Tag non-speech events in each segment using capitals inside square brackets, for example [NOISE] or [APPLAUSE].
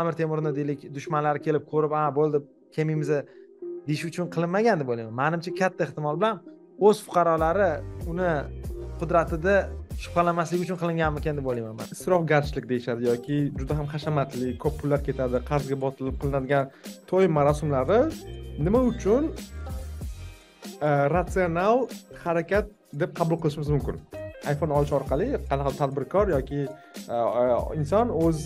amir temurni deylik dushmanlari kelib ko'rib a bo'ldi kelmaymiz deyish uchun qilinmagan deb o'ylayman. Manimcha katta ehtimol bilan o'z fuqarolari uni qudratida shubhalanmaslik uchun qilinganmikan deb o'ylayman man. Isrofgarchilik deyishadi yoki juda ham hashamatli ko'p pullar ketadi qarzga botilib qilinadigan to'y marosimlari nima uchun e, ratsional harakat deb qabul qilishimiz mumkin? iphone olish orqali qanaqa tadbirkor yoki e, e, inson o'z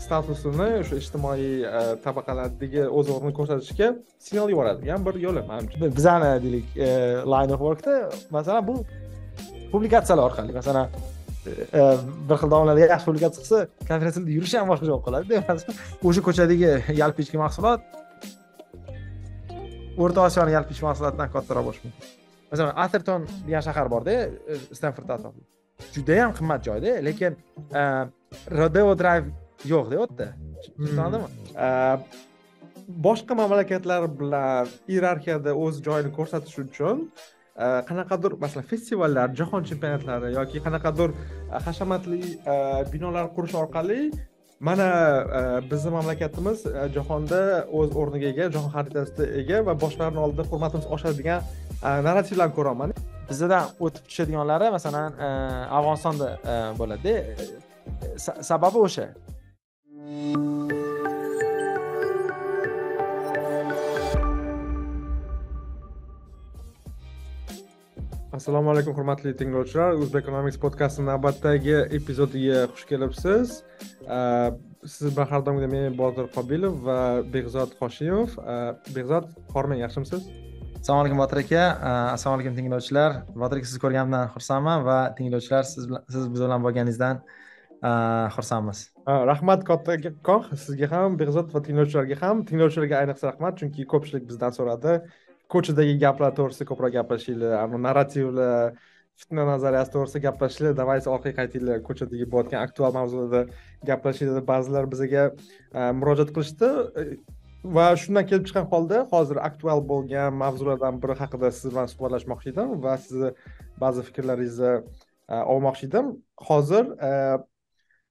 statusini o'sha ijtimoiy e, tabaqalardagi o'z o'rnini ko'rsatishga signal yuboradigan bir yo'li manimcha bizani deylik e, line of workda. Masalan bu publikatsiyalar orqali masalan e, bir xil domlalar yaxshi publikatsiya qilsa konferensiyada yurish ham boshqacha bo'lib qoladida o'sha ko'chadagi yalpi ichki mahsulot o'rta osiyoni yalpi ichki mahsulotidan kattaroq bo'lishi mumkin. Masalan aterton degan shahar borda stanford atrofida judayam qimmat joyda lekin rodeo drive yo'qda u yerda tushunadimi boshqa mamlakatlar bilan iyerarxiyada o'z joyini ko'rsatish uchun qanaqadir masalan festivallar jahon chempionatlari yoki qanaqadir hashamatli binolar qurish orqali mana bizni mamlakatimiz jahonda o'z o'rniga ega jahon xaritasida ega va boshqalarni oldida hurmatimiz oshadi degan narrativlarni ko'raman. Bizdan o'tib tushadiganlari masalan afg'onistonda bo'ladida sababi o'sha assalomu alaykum hurmatli tinglovchilar. O'zbekonomics podkastini navbatdagi epizodiga xush kelibsiz. Siz bilan har doimgidek men botir qobilov va behzod hoshimov behzod hormang yaxshimisiz? Assalomu alaykum botir aka. Assalomu alaykum tinglovchilar. Botir aka sizni ko'rganimdan xursandman va tinglovchilar siz bilan siz biz bilan bo'lganingizdan xursandmiz. Rahmat kattakon sizga ham behzod va tinglovchilarga ham. Tinglovchilarga ayniqsa rahmat chunki ko'pchilik bizdan so'radi. Ko'chadagi gaplar to'g'risida ko'proq gaplashinglar narrativlar fitna nazariyasi to'g'risida gaplashinglar. Давайте orqaga qaytinglar ko'chadagi bo'layotgan aktual mavzularda gaplashinglar deb ba'zilar bizaga murojaat qilishdi. Va shundan kelib chiqqan holda hozir aktual bo'lgan mavzulardan biri haqida siz bilan suhbatlashmoqchi edim va sizni ba'zi fikrlaringizni olmoqchi edim. Hozir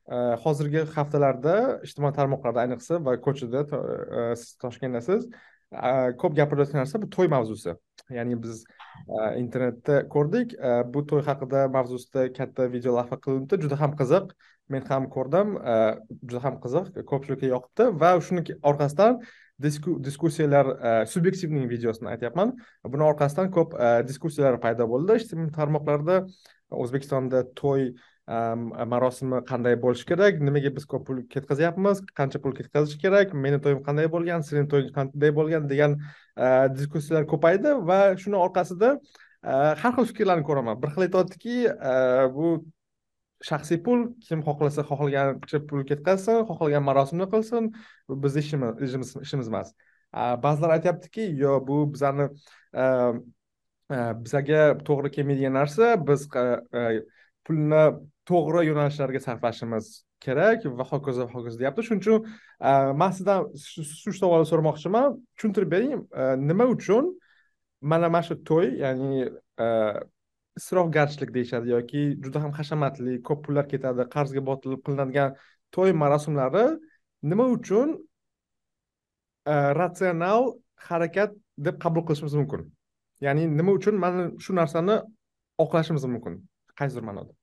Э, hozirgi haftalarda ijtimoiy tarmoqlarda ayniqsa va ko'chada e, siz toshkentdasiz e, ko'p gapirilayotgan narsa bu to'y mavzusi. Ya'ni biz e, internetda ko'rdik bu to'y haqida mavzusida katta video lavha qilinibdi juda ham qiziq. Men ham ko'rdim juda ham qiziq. Ko'pchilikka yoqibdi va shuni orqasidan diskussiyalar subyektivniy videosini aytyapman. Buni orqasidan ko'p diskussiyalar paydo bo'ldi. Ijtimoiy tarmoqlarda o'zbekistonda to'y marosimi qanday bo'lishi kerak? Nimaga biz ko'p pul ketkazyapmiz? Qancha pul ketkazish kerak? Meni to'yim qanday bo'lgan? Seni to'ying qanday bo'lgan? degan e, diskussiyalar ko'paydi va shuni orqasida e, har xil fikrlarni ko'raman. Bir xil aytyaptiki e, bu shaxsiy pul kim xohlasa xohlagancha pul ketkazsin xohlagan marosimni qilsin bu bizni ishimiz ishimiz emas. Ba'zilar aytyaptiki yo bu bizani bizaga to'g'ri kelmaydigan narsa biz pulni to'g'ri yo'nalishlarga sarflashimiz kerak va hokazo va hokazo deyapti. Shuning uchun e, man sizdan shu savolni so'ramoqchiman. Tushuntirib bering e, nima uchun mana mana shu to'y ya'ni e, isrofgarchilik deyishadi yoki juda ham hashamatli ko'p pullar ketadi qarzga botilib qilinadigan to'y marosimlari nima uchun ratsional harakat deb qabul qilishimiz mumkin? Ya'ni nima uchun mana shu narsani oqlashimiz mumkin? Qaysidir ma'noda.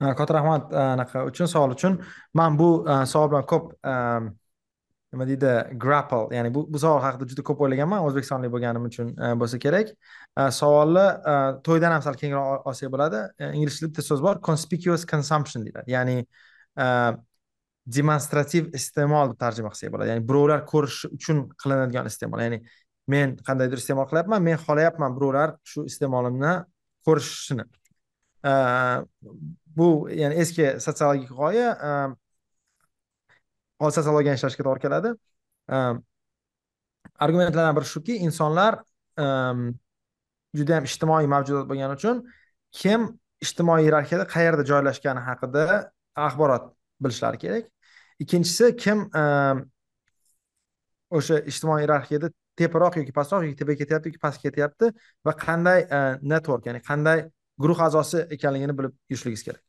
Э, katta rahmat э, anaqa uchun savol uchun man bu э, savol bilan ko'p nima deydi grapple ya'ni bu bu savol haqida juda ko'p o'ylaganman o'zbekistonlik bo'lganim uchun e, bo'lsa kerak. E, savolni e, to'ydan ham sal kengroq olsak bo'ladi. Ingliz tilida bitta so'z bor conspicuous consumption deyiladi. Ya'ni demonstrativ iste'mol deb tarjima qilsak bo'ladi. Ya'ni birovlar ko'rishi uchun qilinadigan iste'mol. Ya'ni men qandaydir iste'mol qilyapman men xohlayapman birovlar shu iste'molimni ko'rishini. Bu ya'ni eski sotsiologik g'oya ehm, hozir sotsiologiyani ishlashga to'g'ri keladi. Ehm, argumentlardan biri shuki insonlar ehm, juda yam ijtimoiy mavjudot bo'lgani uchun kim ijtimoiy iyerarxiyada qayerda joylashgani haqida axborot bilishlari kerak. Ikkinchisi kim o'sha ijtimoiy iyerarxiyada teparoq yoki pastroq yoki tepaga ketyapti yoki pastga ketyapti va qanday network ya'ni qanday guruh a'zosi ekanligini bilib yurishligingiz kerak.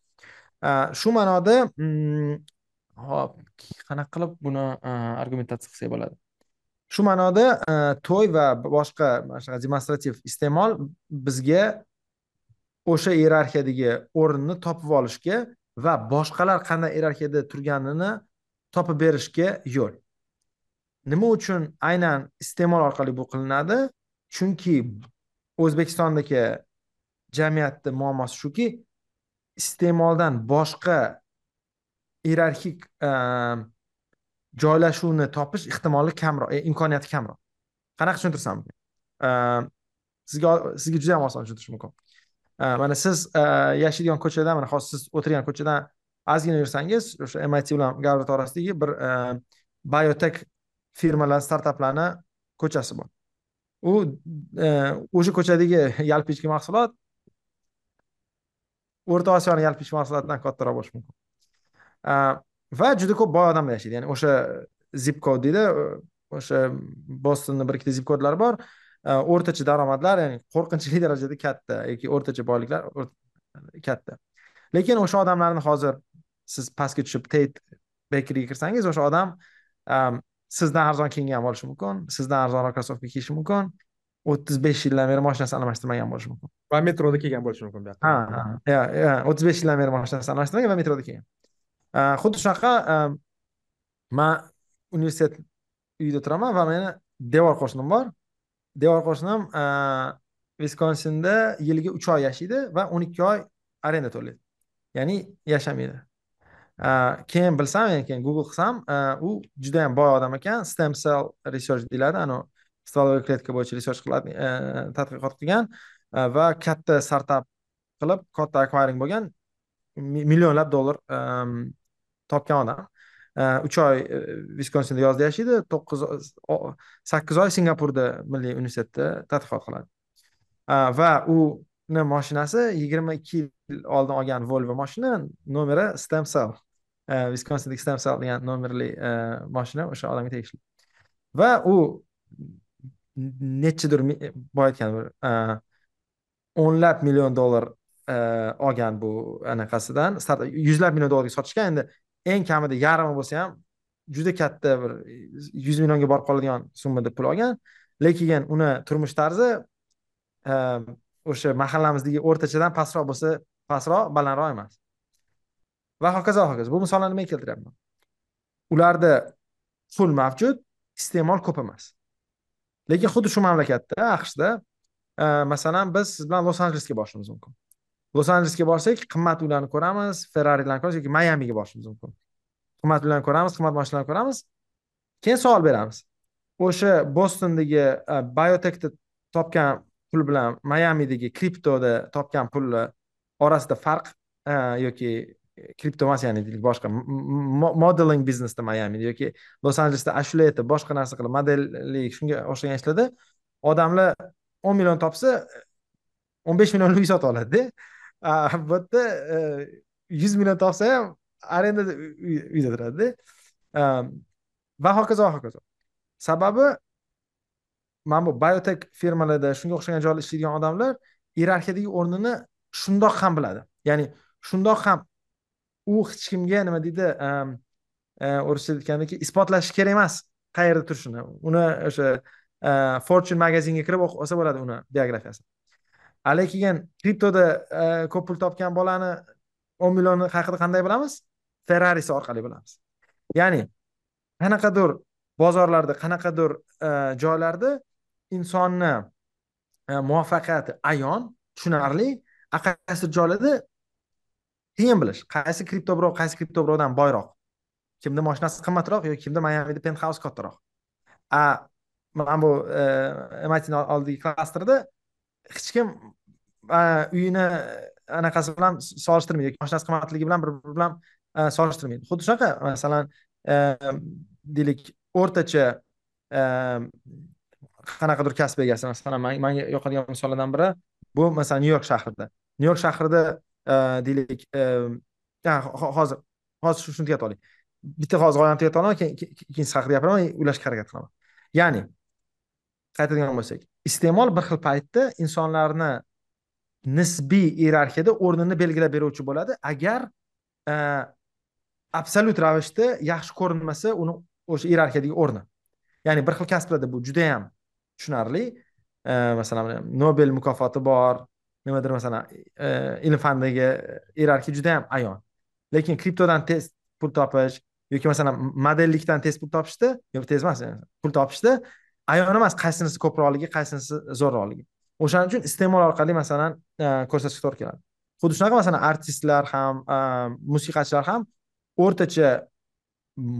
Э, shu ma'noda hop qanaqa qilib buni э, argumentatsiya qilsak bo'ladi? Shu ma'noda э, to'y va boshqa mana shunaqa demonstrativ iste'mol bizga o'sha iyerarxiyadagi o'rinni topib olishga va boshqalar qanday iyerarxiyada turganini topib berishga yo'l. Nima uchun aynan iste'mol orqali bu qilinadi? Chunki o'zbekistondagi jamiyatni muammosi shuki iste'moldan boshqa iyerarxik e, joylashuvni topish ehtimoli kamroq e, imkoniyati kamroq. Qanaqa tushuntirsam e, sizga sizga juda ham oson tushuntirish mumkin. E, mana siz yashaydigan ko'chadan mana hozir siz o'tirgan ko'chadan ozgina yursangiz o'sha mit bilan garvard orasidagi bir biotek firmalar startaplarni ko'chasi bor. U o'sha ko'chadagi yalpi ichki mahsulot o'rta osiyoni yalpi ichki mahsulotidan kattaroq bo'lishi mumkin. Va juda ko'p boy odamlar yashaydi. Ya'ni o'sha zip kod deydi e, o'sha bostonni bir ikkita zip kodlari bor o'rtacha daromadlar ya'ni qo'rqinchli [LAUGHS] darajada katta yoki o'rtacha boyliklar katta. Lekin o'sha odamlarni hozir siz pastga tushib tate bekeriga kirsangiz o'sha odam sizdan arzon kiyingan bo'lishi mumkin sizdan arzonroq krossovka kiyishi mumkin o'ttiz besh yildan beri moshinasini almashtirmagan bo'lishi mumkin. Va metroda kelgan bo'lishi mumkin bu yoqda ha. Ha o'ttiz besh yildan beri moshinasini almashtirmagan va metroda kelgan xuddi shunaqa e, man universitet uyida turaman va meni devor qo'shnim bor. Devor qo'shnim e, viskonsinda yiliga uch oy yashaydi va o'n ikki oy arenda to'laydi. Ya'ni yashamaydi. E, keyin bilsam keyin google qilsam u juda yam boy odam ekan. Stem cell research deyiladi. Anavi стволовой клетка bo'yicha research qiladi tadqiqot qilgan. Э, va katta startap qilib katta acquiring bo'lgan millionlab dollar ehm, topgan odam. Ehm, uch oy e, viskonsinda yozda yashaydi to'qqiz sakkiz oy singapurda milliy universitetda tadqiqot qiladi. Ehm, va uni mashinasi yigirma ikki yil oldin olgan volvo moshina nomeri stem cell. Viskonsindagi stem cell degan nomerli e, mashina o'sha odamga tegishli. Va u nechidir boya aytgan bir o'nlab million dollar e, olgan bu anaqasidan. Yuzlab million dollarga sotishgan. Endi eng kamida yarmi bo'lsa ham juda katta bir yuz millionga borib qoladigan summada pul olgan. Lekin uni turmush tarzi e, o'sha mahallamizdagi o'rtachadan pastroq bo'lsa pastroq balandroq emas. Va hokazo hokazo. Bu misollarni men keltiryapman. Ularda pul mavjud iste'mol ko'p emas. Lekin xuddi shu mamlakatda aqshda Э, masalan biz siz bilan los anjelesga borishimiz mumkin. Los anjelesga borsak qimmat uylarni ko'ramiz ferrarilarni ko'ramiz yoki mayamiga borishimiz mumkin. Qimmat uylarni ko'ramiz qimmat mashinalarni ko'ramiz. Keyin savol beramiz. O'sha bostondagi e, biotekda topgan pul bilan mayamidagi kriptoda topgan pulni orasida farq e, yoki kripto emas ya'ni deylik boshqa modeling biznesda mayamida yoki los anjelesda ashula aytib boshqa narsa qilib modellik shunga o'xshagan ishlarda odamlar o'n million topsa e, o'n besh million uy sotib oladida. Bu yerda e, yuz million topsa ham arendada uyda turadida. E, va hokazo va hokazo. Sababi mana bu biotek firmalarda shunga o'xshagan joylarda ishlaydigan odamlar iyerarxiyadagi o'rnini shundoq ham biladi. Ya'ni shundoq ham u hech kimga nima deydi o'rischa aytgandaki isbotlashi kerak emas qayerda turishini. Uni o'sha Э, fortune magazinga kirib o'qib olsa bo'ladi uni biografiyasini lekin kriptoda e, ko'p pul topgan bolani o'n millionni haqida qanday bilamiz? Ferrarisi orqali bilamiz. Ya'ni qanaqadir bozorlarda qanaqadir e, joylarda insonni e, muvaffaqiyati ayon tushunarli qaysidir joylarda qiyin bilish qaysi kripto birov qaysi kripto birovdan boyroq kimni mashinasi qimmatroq yoki kimda mayamida penthouse kattaroq. A mana bu e, mitni oldigi klasterda hech kim e, uyini e, anaqasi bilan solishtirmaydi yoki mashinasi qimmatligi bilan bir biri bilan solishtirmaydi. Xuddi shunaqa masalan deylik o'rtacha qanaqadir kasb egasi masalan manga yoqadigan misollardan biri bu masalan nyu york shahrida. Nyu york shahrida deylik hozir hozir shuni tugatib oling. Bitta hozir g'oyani tugatib olaman keyin ikkinchi haqida gapiraman ulashga harakat qilaman. Ya'ni qaytadigan bo'lsak iste'mol bir xil paytda insonlarni nisbiy iyerarxiyada o'rnini belgilab beruvchi bo'ladi. Agar e, absolyut ravishda yaxshi ko'rinmasa uni o'sha iyerarxiyadagi o'rni. Ya'ni bir xil kasblarda bu juda yam tushunarli e, masalan nobel mukofoti bor nimadir masalan e, ilm fandagi iyerarxiya judayam ayon. Lekin kriptodan tez pul topish yoki masalan modellikdan tez pul topishda yoki tez emas pul topishda ayon emas qaysinisi ko'proqligi qaysinisi zo'rroqligi. O'shaning uchun iste'mol orqali masalan e, ko'rsatishga to'g'ri keladi. Xuddi shunaqa masalan artistlar ham e, musiqachilar ham o'rtacha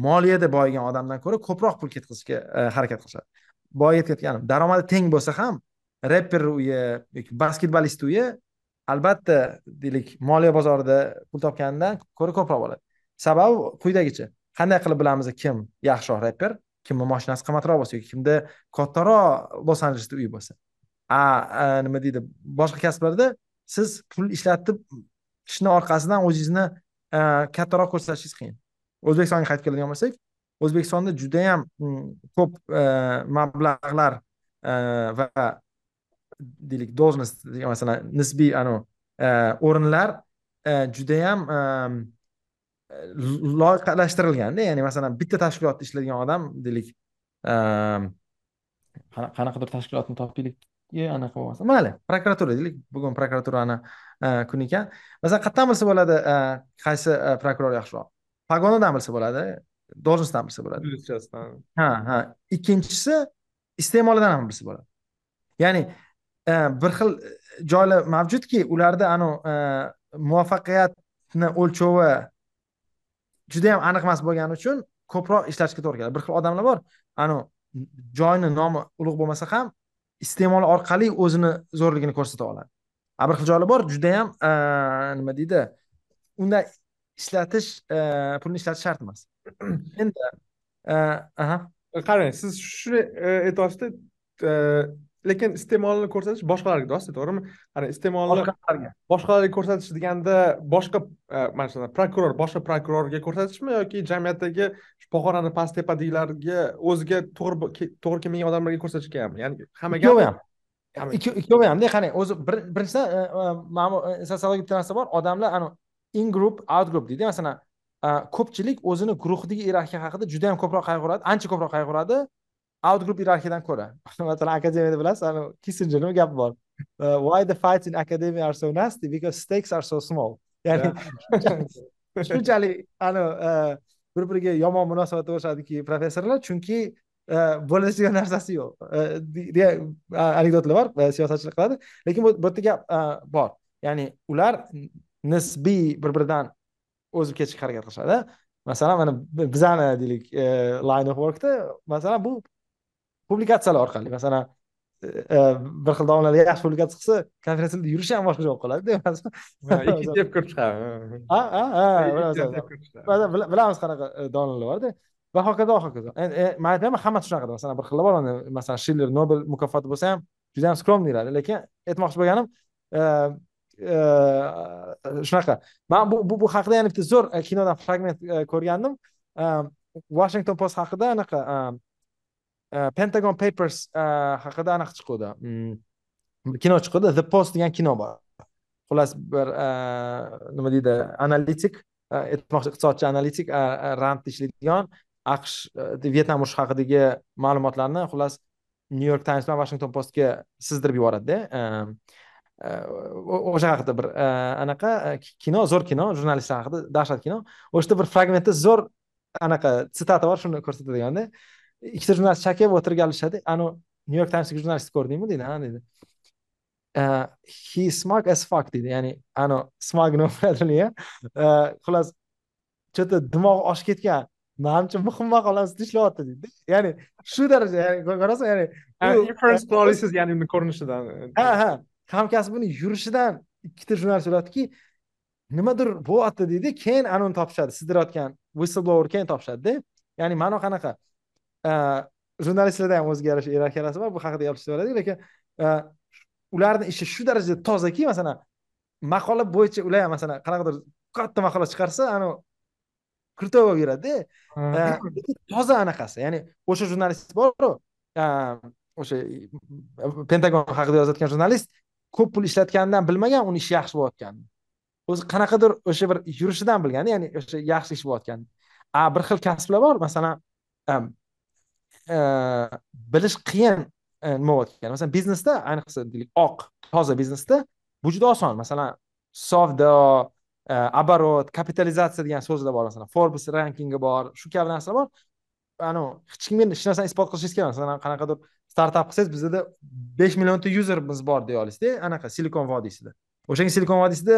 moliyada boyigan odamdan ko'ra ko'proq pul ketkazishga e, harakat qilishadi. Boyib ketganim daromadi teng bo'lsa ham reper uyi yoki basketbolist uyi albatta deylik moliya bozorida pul topganidan ko'ra ko'proq bo'ladi. Sababi quyidagicha qanday qilib bilamiz kim yaxshiroq reper kimni moshinasi qimmatroq bo'lsa yoki kimda kattaroq los anjelesda uy bo'lsa. A nima deydi boshqa kasblarda siz pul ishlatib ishni orqasidan o'zingizni kattaroq ko'rsatishingiz qiyin. O'zbekistonga qaytib keladigan bo'lsak o'zbekistonda judayam mm, ko'p e, mablag'lar e, va deylik должность masalan nisbiy anavi e, o'rinlar judayam loyihalashtirilganda ya'ni masalan bitta tashkilotda ishlaydigan odam deylik qanaqadir tashkilotni topaylik anaqa bo'lmasa mayli prokuratura deylik bugun prokuraturani kuni ekan. Masalan qayerdan bilsa bo'ladi qaysi prokuror yaxshiroq? Pogonidan bilsa bo'ladi должностьdan bilsa bo'ladi. Ha ha. Ikkinchisi iste'molidan ham bilsa bo'ladi. Ya'ni bir xil joylar mavjudki ularda anavi muvaffaqiyatni o'lchovi juda yam aniq emas bo'lgani uchun ko'proq ishlashga to'g'ri keladi. Bir xil odamlar bor anavi joyni nomi ulug' bo'lmasa ham iste'mol orqali o'zini zo'rligini ko'rsata oladi. A bir xil joylar bor judayam nima deydi unda ishlatish pulni ishlatish shart emas. Endi aha. Qarang siz shuni e, aytyapsizda lekin iste'molni ko'rsatish boshqalarga deyapsiz to'g'rimi? Qarang iste'molni boshqalarga. boshqalarga ko'rsatish deganda boshqa mana prokuror boshqa prokurorga ko'rsatishmi yoki jamiyatdagi pog'onani past tepadagilarga o'ziga to'g'ri to'g'ri kelmagan odamlarga ko'rsatishga ham ya'ni hammaga ikkovi ham ikkovi hamda qarang o'zi birinchidan mana bu sotsiologik bitta narsa bor. Odamlar anavi in group out group deydi. Masalan ko'pchilik o'zini guruhdagi iyerarxiya haqida juda yam ko'proq qayg'uradi ancha ko'proq qayg'uradi out group ko'ra. [LAUGHS] Masalan akademiyada bilasiz ani kissinjerni gapi bor? [LAUGHS] Why the fights in academia are so nasty? Because stakes are so small. Ya'ni [LAUGHS] shunchalik ani bir biriga yomon munosabatda bo'lishadiki professorlar. Chunki bo'ladigan narsasi yo'q. Deya anekdotlar bor siyosatchilar qiladi. Lekin bu yerda gap bor. Ya'ni ular nisbiy bir biridan o'zib ketishga harakat qilishadi. Masalan mana bizani deylik line of workda masalan bu publikatsiyalar orqali masalan bir xil domlalar yaxshi publikatsiya qilsa konferensiyada yurishi ham boshqacha bo'lib qoladida [LAUGHS] ikki deb ko'p chiqadi ha ha. Ha bilamiz qanaqa domlalar borda. Va hokazo va hokazo man aytmayman hammasi shunaqada. Masalan bir xillar bor masalan shiller nobel mukofoti bo'lsa ham juda ham skromniylar lekin aytmoqchi bo'lganim shunaqa. Man bu bu haqida yana bitta zo'r kinodan fragment ko'rgandim. Washington post haqida anaqa pentagon papers haqida anaqa chiquvdi kino chiquvdi the post degan kino bor xullas bir nima deydi analitik aytmoqchi iqtisodchi analitik randda ishlaydigan aqsh vyetnam urushi haqidagi ma'lumotlarni xullas new york times bilan washington postga sizdirib yuboradida o'sha haqida bir anaqa kino zo'r kino jurnalistlar haqida dahshat kino o'sha yerda bir fragmentda zo'r anaqa sitata bor shuni ko'rsatadiganda ikkita jurnalist chakib o'tirganlashadi anavi new york timesdagi jurnalistni ko'rdingmi deydi ha deydi he smug as fuck deydi. Ya'ni anavi smug nima biladimi xullas что то dimog'i oshib ketgan manimcha muhim maqolasida ishlayapti deydi. Ya'ni shu daraja ya'ni ko'rasizmi ya'ni inference qila olasiz ya'ni uni ko'rinishidan. Ha ha hamkasbini yurishidan ikkita jurnalist o'ladiki nimadir bo'lyapti deydi. Keyin anavini topishadi sizdirayotgan whistleblower keyin topishadida. Ya'ni ma'no qanaqa jurnalistlarda ham o'ziga yarasha iyerarxiyalari bor bu haqida gapirishib lekin ularni ishi shu darajada tozaki masalan maqola bo'yicha ular ham masalan qanaqadir katta maqola chiqarsa anavi kruтой bo'lib yuradida toza anaqasi ya'ni o'sha jurnalist boru o'sha pentagon haqida yozayotgan jurnalist ko'p pul ishlatganidan bilmagan uni ishi yaxshi bo'layotganini o'zi qanaqadir o'sha bir yurishidan bilganda ya'ni o'sha yaxshi ish bo'layotgan. A bir xil kasblar bor masalan bilish qiyin nima bo'layotgan masalan biznesda ayniqsa deylik oq toza biznesda bu juda oson masalan savdo оборот kapitalizatsiya degan so'zlar bor masalan forbes rankingi bor shu kabi narsalar bor anavi hech kimga hech narsani isbot qilishingiz kerak masalan qanaqadir startap qilsangiz bizada besh millionta yuzerimiz bor deya olasizda anaqa silikon vodiysida o'shanga silikon vodiysida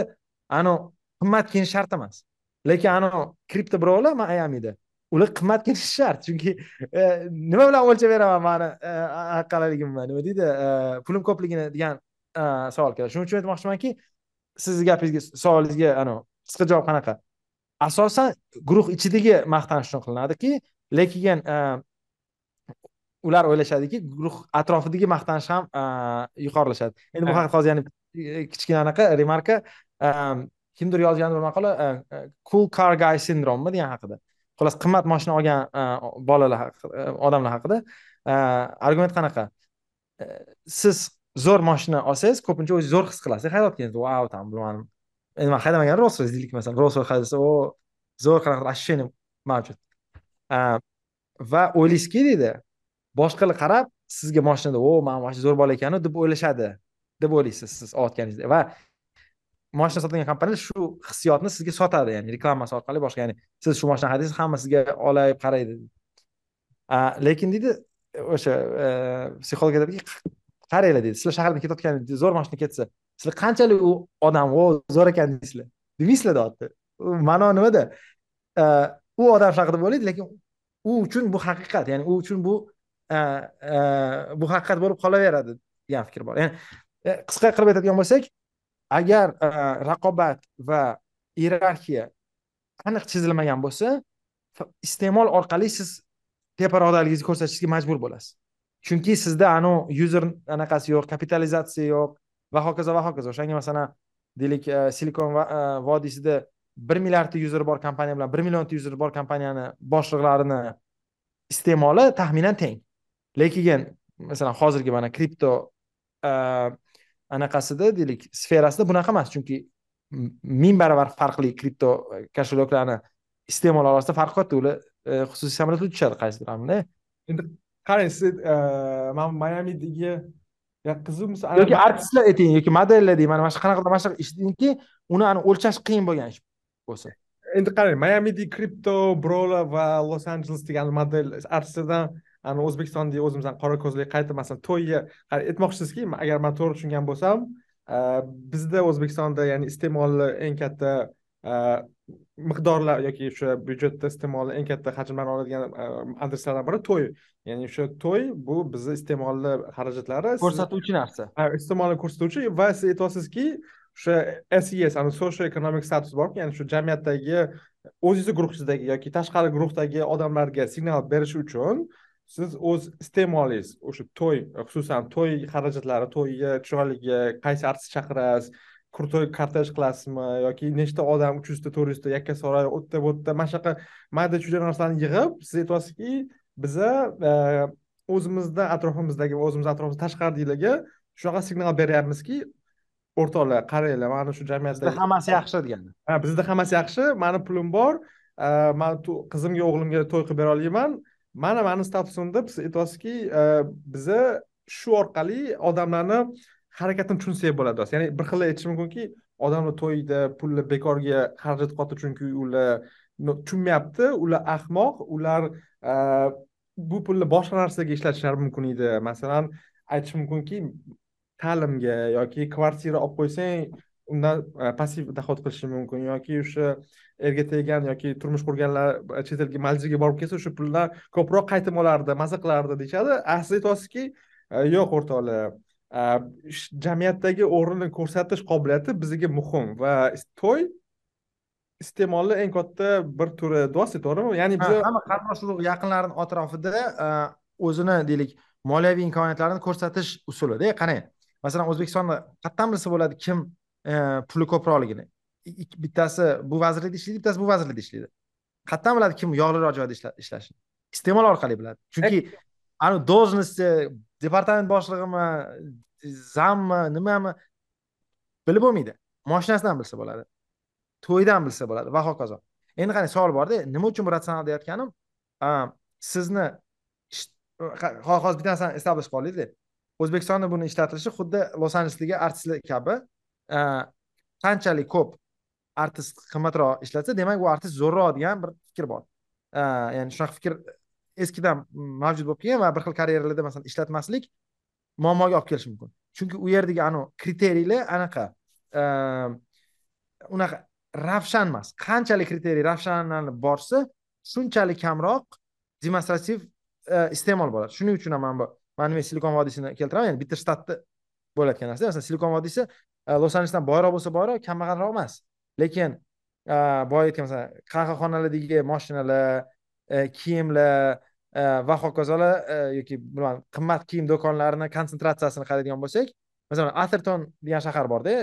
anavi qimmat kiyinish shart emas lekin anavi kripto birovlar mayamida ular qimmat kiyinishi shart. Chunki e, nima bilan o'lchab beraman mani e, qanaligimni nima deydi? E, pulim ko'pligini degan savol keladi. Shuning uchun aytmoqchimanki sizni gapingizga savolingizga anavi qisqa javob qanaqa? Asosan guruh ichidagi maqtanish uchun qilinadiki lekin ular o'ylashadiki guruh atrofidagi maqtanish ham yuqorilashadi endi bu haqida hozir yana kichkina anaqa remarka kimdir yozgan bir maqola cool car guy sindrommi degan haqida xullas qimmat moshina olgan e, bolalar e, odamlar haqida e, argument qanaqa? Siz zo'r moshina olsangiz ko'pincha o'zingizni zo'r his qilasiz. Haydayotganingiz vau там bilmadim endi man haydamagan rolls royce deylik masalan. Rolls royce haydasa o zo'r qanaqadir ощущение mavjud. Va o'ylaysizki deydi boshqalar qarab sizga moshinada o mana mashina zo'r bola ekanu deb o'ylashadi deb o'ylaysiz siz olayotganingizda va moshina sotadigan kompaniyalar shu hissiyotni sizga sotadi ya'ni reklamasi orqali boshqa ya'ni siz shu mashina haydasangiz hamma sizga olayib qaraydi. Lekin deydi o'sha e, psixolog aytadiki qaranglar deydi sizlar shahardan ketayotgan zo'r mashina ketsa sizlar qanchalik u odam o zo'r ekan deysizlar. Demaysizlar deyapti ma'no nimada? E, u odam shunaqa deb o'ylaydi lekin u uchun bu haqiqat ya'ni u uchun bu e, bu haqiqat bo'lib qolaveradi degan fikr bor. Ya'ni qisqa qilib aytadigan bo'lsak agar e, raqobat va iyerarxiya aniq chizilmagan bo'lsa iste'mol orqali siz teparoqdaligingizni ko'rsatishga majbur bo'lasiz. Chunki sizda anavi user anaqasi yo'q kapitalizatsiya yo'q va hokazo va hokazo. O'shanga masalan deylik e, silikon e, vodiysida bir milliardta user bor kompaniya bilan bir millionta user bor kompaniyani boshliqlarini iste'moli taxminan teng. Lekin masalan hozirgi mana kripto anaqasida deylik sferasida bunaqa emas. Chunki ming baravar farqli kripto kошелeklarni iste'mol orasida farq katta ular xususiy samolyotga tushadi qaysidir endi qarang siz man mayamidagi qiziq yoki artistlar ayting yoki modellar deyman mana shu qanaqa mana shunaqa ishdiki uni o'lchash qiyin bo'lgan ish bo'lsa endi qarang mayamidagi kripto brola va los anjeles degan model artistlardan ani o'zbekistondagi o'zimizni qora ko'zli qayta masalan to'yga aytmoqchisizki agar man to'g'ri tushungan bo'lsam bizda o'zbekistonda ya'ni iste'molni eng katta miqdorlar yoki o'sha byudjetda iste'molni eng katta hajmlarni oladigan adreslardan biri to'y. Ya'ni o'sha to'y bu bizni iste'molni xarajatlari ko'rsatuvchi narsa. Iste'molni ko'rsatuvchi va siz aytyapsizki o'sha ses ani social economic status borku ya'ni shu jamiyatdagi o'zingizni guruhingizdagi yoki tashqari guruhdagi odamlarga signal berish uchun siz o'z iste'molingiz o'sha to'y xususan to'y xarajatlari to'yga chiroyliga qaysi artist chaqirasiz? Krutoy kortej qilasizmi? Yoki nechta odam uch yuzta to'rt yuzta yakkasaroy u yerda bu yerda mana shunaqa mayda chuyda narsalarni yig'ib siz aytyapsizki biza e, o'zimizni atrofimizdagi va o'zimizni atrofimizda tashqaridagilarga shunaqa signal beryapmizki o'rtoqlar qaranglar mana shu jamiyatda bizda hammasi yaxshi degani ha bizda hammasi yaxshi mani pulim bor e, man qizimga o'g'limga to'y qilib bera olmayman mana mani statusimda biz aytyapsizki e, biza shu orqali odamlarni harakatini tushunsak bo'ladi. Ya'ni bir xil aytish mumkinki odamlar to'yda pulni bekorga xarajat qilyapti chunki ular tushunmayapti. Ular ahmoq ular e, bu pulni boshqa narsaga ishlatishlari mumkin edi. Masalan aytish mumkinki ta'limga yoki kvartira olib qo'ysang undan e, passiv доход qilishi mumkin yoki o'sha erga teggan yoki turmush qurganlar chet elga maljiga borib kelsa o'sha puldan ko'proq qaytib olardi maza qilardi deyishadi. A siz aytyapsizki e, yo'q o'rtoqlar jamiyatdagi o'rnini ko'rsatish qobiliyati bizga muhim va to'y iste'molni eng katta bir turi. Deyapsiz to'g'rimi? Ya'ni biz hamma qarindosh urug' yaqinlarini atrofida o'zini deylik moliyaviy imkoniyatlarini ko'rsatish usulida. Qarang masalan o'zbekistonda qayerdan bilsa bo'ladi kim puli ko'proqligini. Bittasi bu vazirlikda ishlaydi bittasi bu vazirlikda ishlaydi. Qayerdan biladi kim yog'liroq joyda ishlashini iste'mol orqali biladi. Chunki anavi должности departament boshlig'imi zammi nimami bilib bo'lmaydi. Moshinasidan bilsa bo'ladi. To'ydan bilsa bo'ladi. Va hokazo endi qarang savol borda nima uchun bu ratsional deyotganim? Sizni hozir bitta narsani establish qilaylikda o'zbekistonda buni ishlatilishi xuddi los anjelesdagi artistlar kabi Э, qanchalik ko'p artist qimmatroq ishlatsa demak u artist zo'rroq degan bir fikr bor. Э, ya'ni shunaqa fikr eskidan mavjud bo'lib kelgan va bir xil karyeralarda masalan ishlatmaslik muammoga olib kelishi mumkin. Chunki u yerdagi anavi э, kriteriylar anaqa? Unaqa ravshan emas qanchalik kriteriy ravshanlanib borsa shunchalik kamroq demonstrativ iste'mol bo'ladi. Shuning uchun ham mana bu man silikon vodiysini keltiraman ya'ni bitta shtatda bo'layotgan narsa. Masalan silikon vodiysi los anjelesdan boyroq bo'lsa boyroq kambag'alroq emas. Lekin boya aytgan masalan qahvaxonalardagi moshinalar kiyimlar va hokazolar yoki bilmadim qimmat kiyim do'konlarini konsentratsiyasini qaraydigan bo'lsak masalan atherton degan shahar borda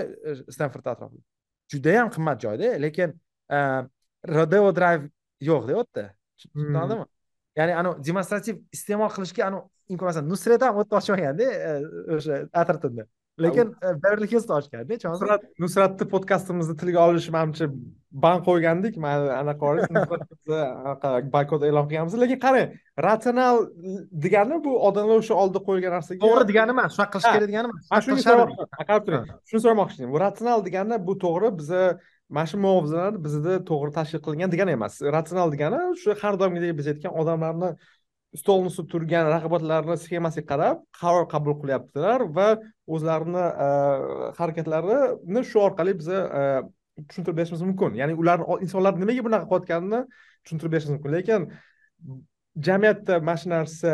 stenford atrofida. Judayam qimmat joyda lekin rodeo drive yo'qda u yerda tushunadimi ya'ni anavi demonstrativ iste'mol qilishga anavi imkon masalan nusrat ham yerda ochmaganda o'sha athertonda lekin beverli hillsda ochganda nusrat nusratni podkastimizni tilga olish manimcha ban qo'ygandik. Man anaqa [LAUGHS] anaqa boykot e'lon qilganmiz. Lekin qarang ratsional degani bu odamlar o'sha oldida qo'yilgan narsaga to'g'ri degani emas shunaqa qilish kerak degani emas. man shuni so'ramoqchiman qarab turing. Shuni so'ramoqchi edim. Ratsional degani bu to'g'ri biza mana shu muvozanat bizda to'g'ri tashkil qilingan degani emas. Ratsional degani shu har doimgidek biz aytgan odamlarni stolni ustida turgan raqobatlarni sxemasiga qarab qaror qabul qilyaptilar va o'zlarini e, harakatlarini shu orqali biza e, tushuntirib berishimiz mumkin. Ya'ni ular insonlar nimaga bunaqa qilayotganini tushuntirib berishimiz mumkin. Lekin jamiyatda mana shu narsa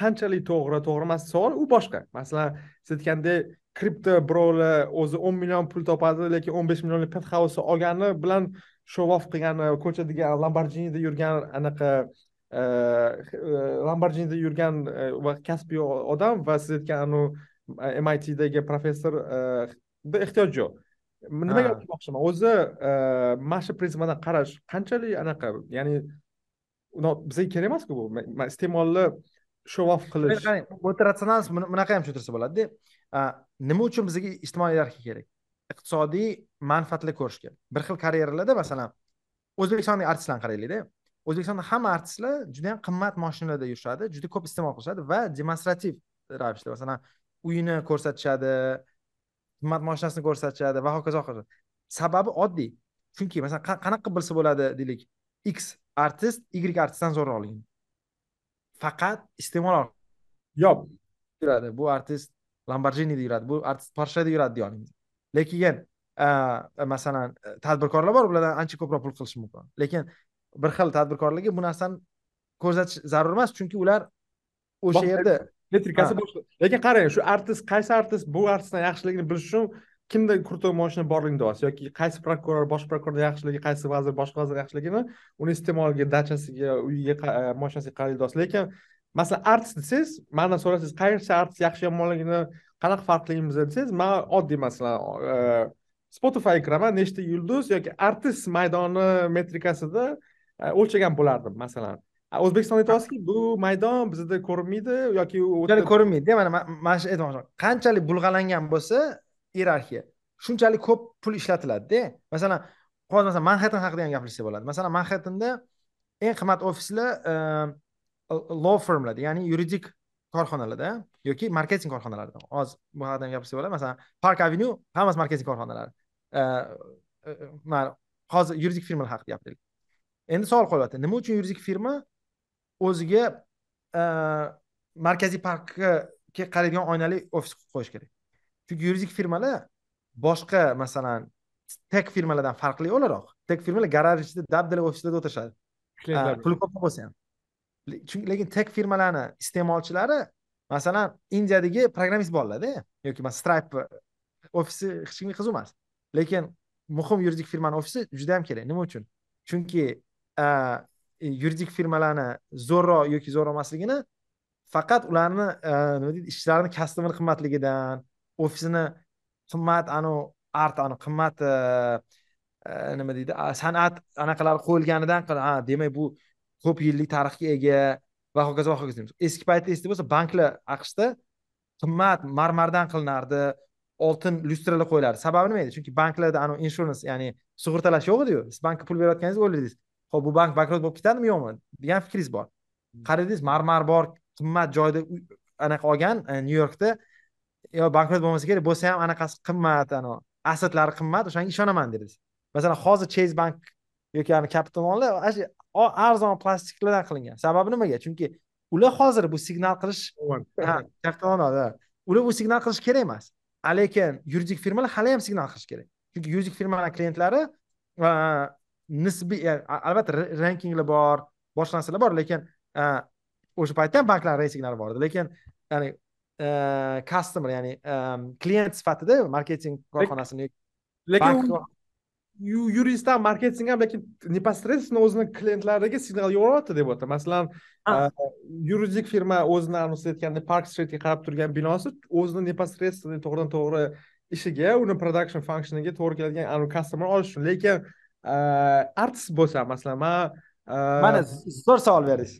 qanchalik to'g'ri to'g'ri emas savol u boshqa. Masalan siz aytgandek kripto birovlar o'zi o'n million pul topadi lekin o'n besh millionlik penthouse olgani bilan show off qilgani ko'chadagi lamborginida yurgan anaqa lamborghinida yurgan va kasbiy odam va siz aytgan anavi mitdagi professor ehtiyoj yo'q. Nimaga aytmoqchiman? O'zi mana shu prinsipadan qarash qanchalik anaqa? Ya'ni bizga kerak emasku bu iste'molni show off qilish. Qarang bu yerda ratsional bunaqa ham tushuntirsa bo'ladida nima uchun bizga ijtimoiy yarki kerak? Iqtisodiy manfaatlar ko'rish kerak. Bir xil karyeralarda masalan o'zbekistondagi artistlarni qaraylikda o'zbekistonda hamma artistlar juda yam qimmat mashinalarda yurishadi juda ko'p iste'mol qilishadi va demonstrativ ravishda masalan uyini ko'rsatishadi qimmat mashinasini ko'rsatishadi va hokazo hokazo sababi oddiy chunki masalan qanaqa bilsa bo'ladi deylik x artist y artistdan zo'rroqligini faqat iste'mol yo'q yuradi bu artist lamborginida yuradi bu artist porsheda yuradi deyolmaymiz lekin masalan tadbirkorlar bor ulardan ancha ko'proq pul qilishi mumkin. Lekin bir xil tadbirkorligi bu narsani ko'rsatish zarur emas chunki ular o'sha yerda metrikasi boshqa. Lekin qarang shu artist qaysi artist bu artistdan yaxshiligini bilish uchun kimda kruтой moshina borligini deyapsiz yoki qaysi prokuror bosh prokuror yaxshiligi qaysi vazir boshqa vazir yaxshiligini uni iste'moliga dachasiga uyiga e, moshinasiga qaraydi deyapsiz lekin masalan artist desangiz mandan so'rasangiz qaysi artist yaxshi yomonligini qanaqa farq qilamiz desangiz man oddiy masalan e, spotify kiraman nechta yulduz yoki artist maydoni metrikasida o'lchagan bo'lardim masalan. O'zbekistonda aytyapsizki bu maydon bizda ko'rinmaydi yoki ko'rinmaydi mana mana shu aytmoqchiman qanchalik bulg'alangan bo'lsa iyerarxiya. Shunchalik ko'p pul ishlatiladida. Masalan hozir masalan manhattan haqida ham gapirishsa bo'ladi. Masalan manhattanda eng qimmat ofislar law firmlarda ya'ni yuridik korxonalarda yoki marketing korxonalarida hozir bu haqida ham gapirsa bo'ladi. Masalan park avenue hammasi marketing korxonalari hozir yuridik firmalar haqida gapiraylik endi savol qo'yyapti nima uchun yuridik firma o'ziga e, markaziy parkga qaraydigan oynali ofis qo'yish kerak? Chunki yuridik firmalar boshqa masalan tek firmalardan farqli o'laroq. Tek firmalar garaj ichida dabdala ofislarda o'tirishadi. Puli ko'p bo'lsa ham. Chunki lekin tek firmalarni iste'molchilari masalan indiyadagi programmist bolalarda yoki masalan stripe ofisi hech kimga qiziq emas lekin muhim yuridik firmani ofisi juda yam kerak. Nima uchun? Chunki E, yuridik firmalarni zo'rroq yoki zo'rroq emasligini faqat ularni nima deydi ishlarini kastomini qimmatligidan ofisini qimmat anavi art anavi qimmat nima deydi san'at anaqalari qo'yilganidan ha demak bu ko'p yillik tarixga ega va hokazo va hokazo eski paytda esda bo'lsa banklar aqshda qimmat marmardan qilinardi oltin lyustralar qo'yilardi. Sababi nima edi? Chunki banklarda anavi insurance ya'ni sug'urtalash yo'q ediyu siz bankka pul berayotganingizda o'yladingiz ho'p bu bank bankrot bo'lib ketadimi yo'qmi degan fikringiz bor. Qaradingiz marmar bor qimmat joyda anaqa olgan nyu yorkda. Yo bankrot bo'lmasa kerak bo'lsa ham anaqasi qimmat assetlari qimmat o'shanga ishonaman dedingiz masalan hozir chase bank yoki capital onlar arzon plastiklardan qilingan. Sababi nimaga? Chunki ular hozir bu signal qilish capital ular bu signal qilish kerak emas. Lekin yuridik firmalar hali ham signal qilish kerak. Chunki yuridik firmalar klientlari nisbiy albatta rankinglar bor boshqa narsalar bor lekin o'sha paytda ham banklar reytinglari bor edi lekin ya'ni customer ya'ni klient sifatida marketing korxonasini lekin yurist ham marketing ham lekin непосредственно o'zini klientlariga signal yuboryapti deb o'tdi masalan yuridik firma o'zini aytganda park streetga qarab turgan binosi o'zini непосредственно to'g'ridan to'g'ri ishiga uni production functioniga to'g'ri keladigan customer olish uchun. Lekin artist bo'lsa masalan man mana zo'r savol berish.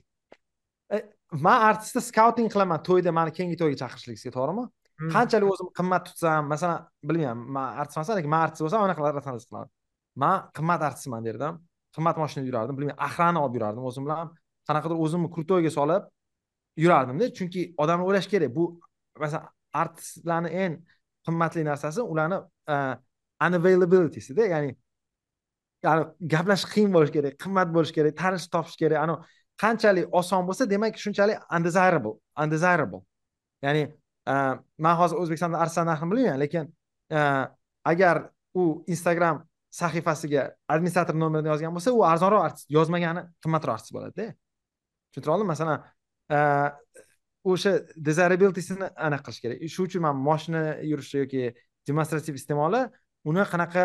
E, man artistni skauting qilaman to'yda mani keyingi to'yga chaqirishligingizga to'g'rimi? Hmm. qanchalik o'zim qimmat tutsam masalan bilmayman man artist emasman lekin man artist bo'lsam anaqa qilaman man qimmat artistman derdim qimmat mashinada yurardim bilmayman axrani olib yurardim o'zim bilan. Qanaqadir o'zimni krutoyga solib yurardimda chunki odamlar o'ylashi kerak. Bu masalan artistlarni eng qimmatli narsasi ularni unavailabilitysida ya'ni ya'ni gaplashish qiyin bo'lishi kerak qimmat bo'lishi kerak tanish topish kerak. Ani qanchalik oson bo'lsa demak shunchalik undesirable undesirable. Ya'ni e, man hozir o'zbekistonda artistlar narxini bilmayman lekin e, agar u instagram sahifasiga administrator nomerini yozgan bo'lsa u arzonroq artist yozmagani qimmatroq artist bo'ladida tushuntira oldim masalan e, o'sha desirabilitysini anaqa qilish kerak. Shuning uchun man moshina yurishi yoki demonstrativ iste'moli uni qanaqa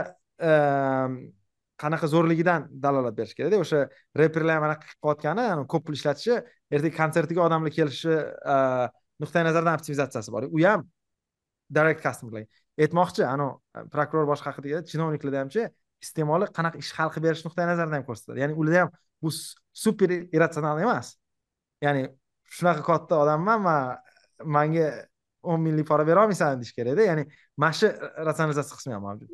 qanaqa zo'rligidan dalolat berish kerakda. O'sha reperlar ham anaqa qilib qilayotgani ko'p pul ishlatishi ertaga konsertiga odamlar kelishi nuqtai nazardan optimizatsiyasi bor u ham direct customerlar aytmoqchi anavi prokuror boshqa haqida chinovniklarda hamchi iste'moli qanaqa ish hal qilib berish nuqtai nazaridan ham ko'rsatadi. Ya'ni ularda ham bu super irratsional emas. Ya'ni shunaqa katta odamman man manga o'n minglik pora berolmaysan deyish kerakda. Ya'ni mana shu ratsionalizatsiya qismi ham mavjud.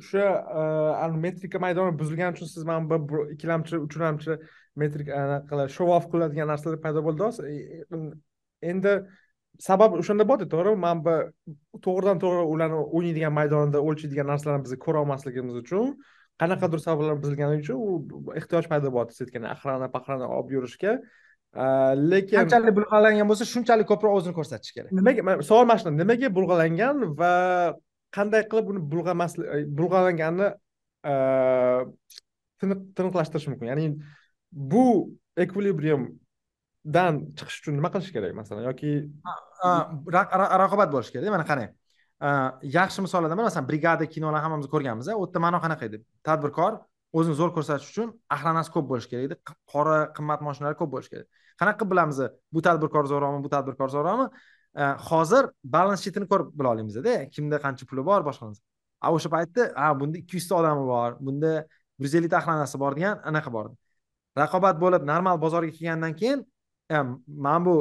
O'sha metrika maydoni buzilgani uchun siz mana bir ikkilamchi uchlamchi metrika anaqa show off qiladigan narsalar paydo bo'ldi endi sabab o'shanda bo'ldi to'g'rimi man bu to'g'ridan to'g'ri ularni o'ynaydigan maydonda o'lchaydigan narsalarni biz ko'ra olmasligimiz uchun qanaqadir sabablar buzilgani uchun u ehtiyoj paydo bo'ldi siz aytgan axrana paqrana olib yurishga. Lekin qanchalik bulg'alangan bo'lsa shunchalik ko'proq o'zini ko'rsatish kerak. Nimaga savol mana shunda nimaga bulg'alangan va qanday qilib uni bulg'amaslik e, bulg'alanganini e, tiniqlashtirish mumkin. Ya'ni bu ekvilibriumdan chiqish uchun nima qilish kerak masalan? Yoki raqobat bo'lishi kerak mana qarang e, yaxshi misollardan biri masalan brigada kinolarni hammamiz ko'rganmiz u yerda ma'no qanaqa edi? Tadbirkor o'zini zo'r ko'rsatish uchun ahlanasi ko'p bo'lishi kerak edi qora qimmat mashinalar ko'p bo'lishi kerak. Qanaqa qilib bilamiz bu tadbirkor zo'rroqmi bu tadbirkor zo'rroqmi hozir balans shitini ko'rib bila olamizda kimda qancha puli bor boshqa a o'sha paytda a bunda ikki yuzta odami bor bunda bir yuz ellikta axlanasi bor degan anaqa bor. Raqobat bo'lib normal bozorga kelgandan keyin mana bu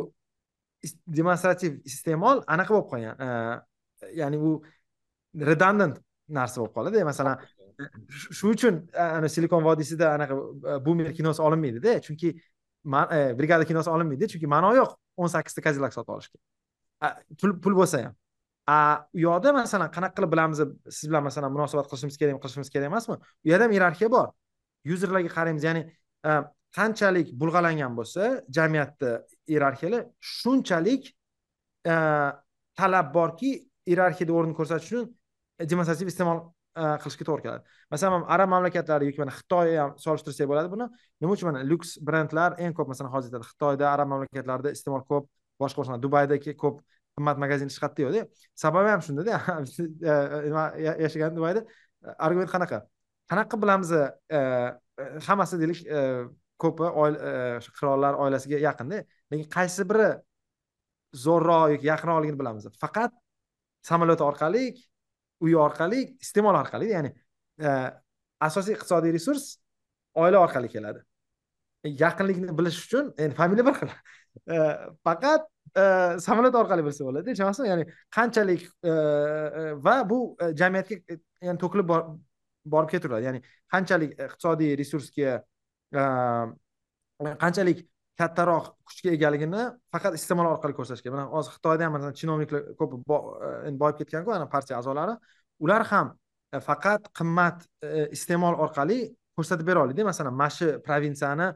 demonstrativ iste'mol anaqa bo'lib qolgan. Ya'ni u redundant narsa bo'lib qoladi. Masalan shuning uchun ana silikon vodiysida anaqa bumer kinosi olinmaydida. Chunki e, brigada kinosi olinmaydi chunki ma'no yo'q. O'n sakkizta kazilak sotib olishga pul pul bo'lsa ham. A u yoqda masalan qanaqa qilib bilamiz siz bilan masalan munosabat qilishimiz kerakmi qilishimiz kerak emasmi? U yerda ham iyerarxiya bor. Yuzerlarga qaraymiz ya'ni qanchalik bulg'alangan bo'lsa jamiyatda iyerarxiyalar shunchalik talab borki iyerarxiyada o'rin ko'rsatish uchun e, demonstrativ iste'mol qilishga to'g'ri keladi. Masalan arab mamlakatlari yoki mana xitoy ham solishtirsak bo'ladi buni. Nima uchun mana lyuks brendlar eng ko'p masalan hozir xitoyda arab mamlakatlarida iste'mol ko'p boshqa boshqa dubaydagi ko'p qimmat magazin chiqadida sababi ham shundada [LAUGHS] e, nima yashagan dubayda. E, argument qanaqa? Qanaqa bilamiz e, hammasi deylik ko'pi qirollar oilasiga yaqinda lekin qaysi biri zo'rroq yoki yaqinroqligini bilamiz. Faqat samolyot orqali uy orqali iste'mol orqali ya'ni asosiy iqtisodiy resurs oila orqali keladi. Yaqinlikni bilish uchun endi familiya bir xil. [LAUGHS] Faqat samolyot orqali bilsa bo'ladi tushunasizmi ya'ni qanchalik e, e, va bu e, jamiyatga ya'ni to'kilib borib ketaveradi ya'ni qanchalik iqtisodiy resursga qanchalik kattaroq kuchga egaligini faqat iste'mol orqali ko'rsatishga. Mana hozir xitoyda ham masalan chinovniklar ko'p boyib ketganku ana partiya a'zolari ular ham faqat qimmat iste'mol orqali ko'rsatib bera oladida. Masalan mana shu provinsiyani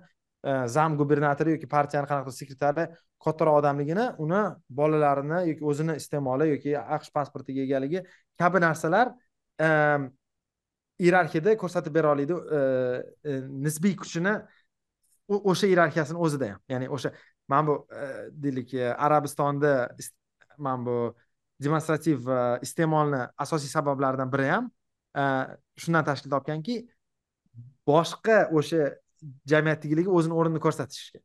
E, zam gubernatori yoki partiyani qanaqadir sekretari kattaroq odamligini uni bolalarini yoki o'zini iste'moli yoki aqsh pasportiga egaligi kabi narsalar e, iyerarxiyada ko'rsatib bera oladi e, nisbiy kuchini o'sha iyerarxiyasini o'zida ham. Ya'ni o'sha mana bu deylik arabistonda mana bu demonstrativ iste'molni asosiy sabablaridan biri ham shundan tashkil topganki boshqa o'sha jamiyatdagiligi o'zini o'rnini ko'rsatishga.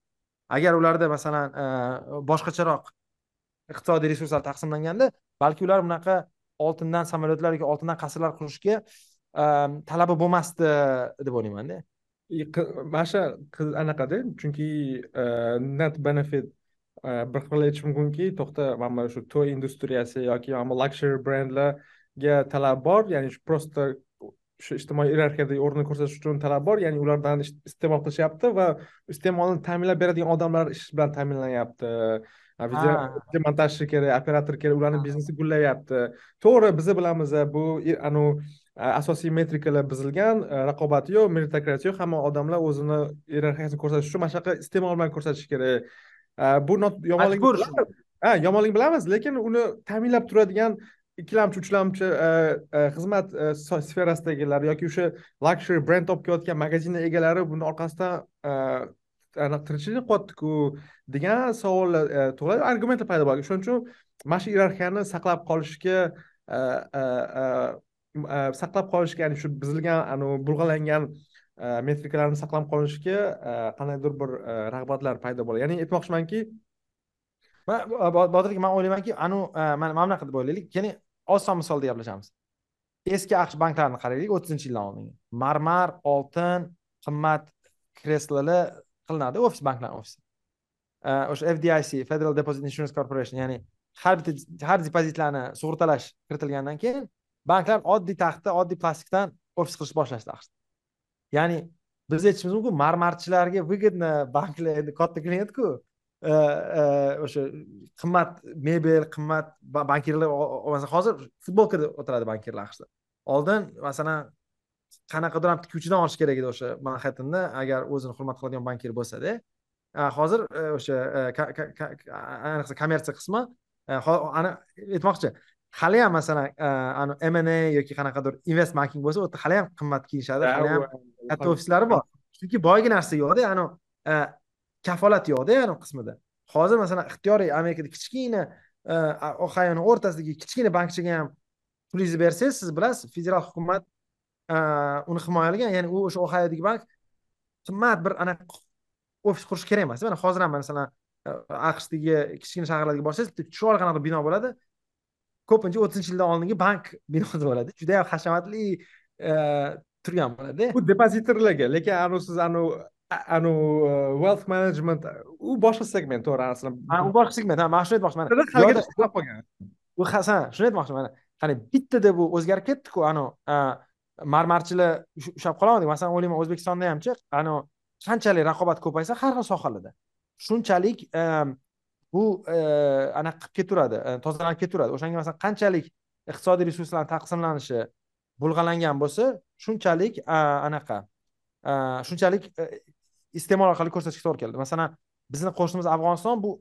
Agar ularda masalan e, boshqacharoq iqtisodiy resurslar taqsimlanganda balki ular bunaqa oltindan samolyotlar yoki oltindan qasrlar qurishga e, talabi bo'lmasdi deb o'ylaymanda mana shu anaqada chunki e, net benefit bir xil aytish mumkinki to'xta mana shu to'y industriyasi yoki mana luxury brendlarga talab bor ya'ni shu просто shu ijtimoiy iyerarxiyada o'rnini ko'rsatish uchun talab bor. Ya'ni ulardan iste'mol qilishyapti va iste'molni ta'minlab beradigan odamlar ish bilan ta'minlanyapti. Video montajchi kerak operator kerak ularni biznesi gullayapti. To'g'ri biza bilamiz bu anavi asosiy metrikalar buzilgan raqobat yo'q meritokratiya yo'q hamma odamlar o'zini iyerarxiyasini ko'rsatish uchun mana shunaqa iste'mol bilan ko'rsatish kerak. Bu yomonlik ha yomonlik bilamiz lekin uni ta'minlab turadigan ikkilamchi uchlamchi e, e, xizmat e, sferasidagilar yoki o'sha luxury brend olib kelayotgan magazinlar egalari buni orqasidan tirikchilik qilyaptiku degan savollar tug'iladi. Argumentlar paydo bo'ladi. Shuning uchun mana shu iyerarxiyani saqlab qolishga saqlab qolishga ya'ni shu buzilgan bulg'alangan metrikalarni saqlab qolishga qandaydir bir rag'batlar paydo bo'ladi. Ya'ni aytmoqchimanki botir aka man o'ylaymanki anu e, mana mana bunaqa deb o'ylaylik. Ya'ni oson misolda gaplashamiz. Eski aqsh banklarini qaraylik o'ttizinchi yildan oldingi marmar oltin qimmat kreslolar qilinadi ofis banklarni ofisi. E, o'sha fdic federal deposit insurance corporation ya'ni har bitta har depozitlarni sug'urtalash kiritilgandan keyin banklar oddiy taxta oddiy plastikdan ofis qilishni boshlashdi aqshda. Ya'ni biz aytishimiz mumkin marmarchilarga выгодно banklar endi katta klientku o'sha qimmat mebel qimmat bankirlar masalan hozir futbolkada o'tiradi bankirlar aqshda oldin masalan qanaqadir ham tikuvchidan olish kerak edi o'sha manhattanda agar o'zini hurmat qiladigan bankir bo'lsada hozir o'sha ayniqsa kommersiya qismi ana aytmoqchi hali ham masalan mna yoki qanaqadir invest banking bo'lsa u yerda hali ham qimmat kiyishadi hali ham katta ofislari bor chunki boyagi narsa yo'qda anavi kafolat yo'qda yarim qismida. Hozir masalan ixtiyoriy amerikada kichkina e, ohayoni o'rtasidagi kichkina bankchiga ham pulingizni bersangiz siz bilasiz federal hukumat e, uni himoyalagan ya'ni u o'sha ohayodagi bank qimmat bir anaqa ofis qurish kerak emas. Mana hozir ham masalan e, aqshdagi kichkina shaharlarga borsangiz bitta chiroyli qanaqa bino bo'ladi. Ko'pincha o'ttizinchi yildan oldingi bank [LAUGHS] binosi bo'ladi. Judayam hashamatli turgan bo'ladi. Bu depozitorlarga lekin anavi siz anavi anavi uh, wealth management u boshqa segment to'g'ri aslida u boshqa segment ha man shuni aytmoqchiman u hasan shuni aytmoqchiman qani bittada bu o'zgarib ketdiku anavi marmarchilar ushlab qololmadik masalan o'ylayman o'zbekistonda hamchi anavi qanchalik raqobat ko'paysa har xil sohalarda shunchalik um, bu uh, anaqa qilib ketaveradi uh, tozalanib ketaveradi o'shanga masalan qanchalik iqtisodiy resurslarni taqsimlanishi bulg'alangan bo'lsa shunchalik anaqa shunchalik iste'mol orqali ko'rsatishga to'g'ri keldi. Masalan bizni qo'shnimiz afg'oniston bu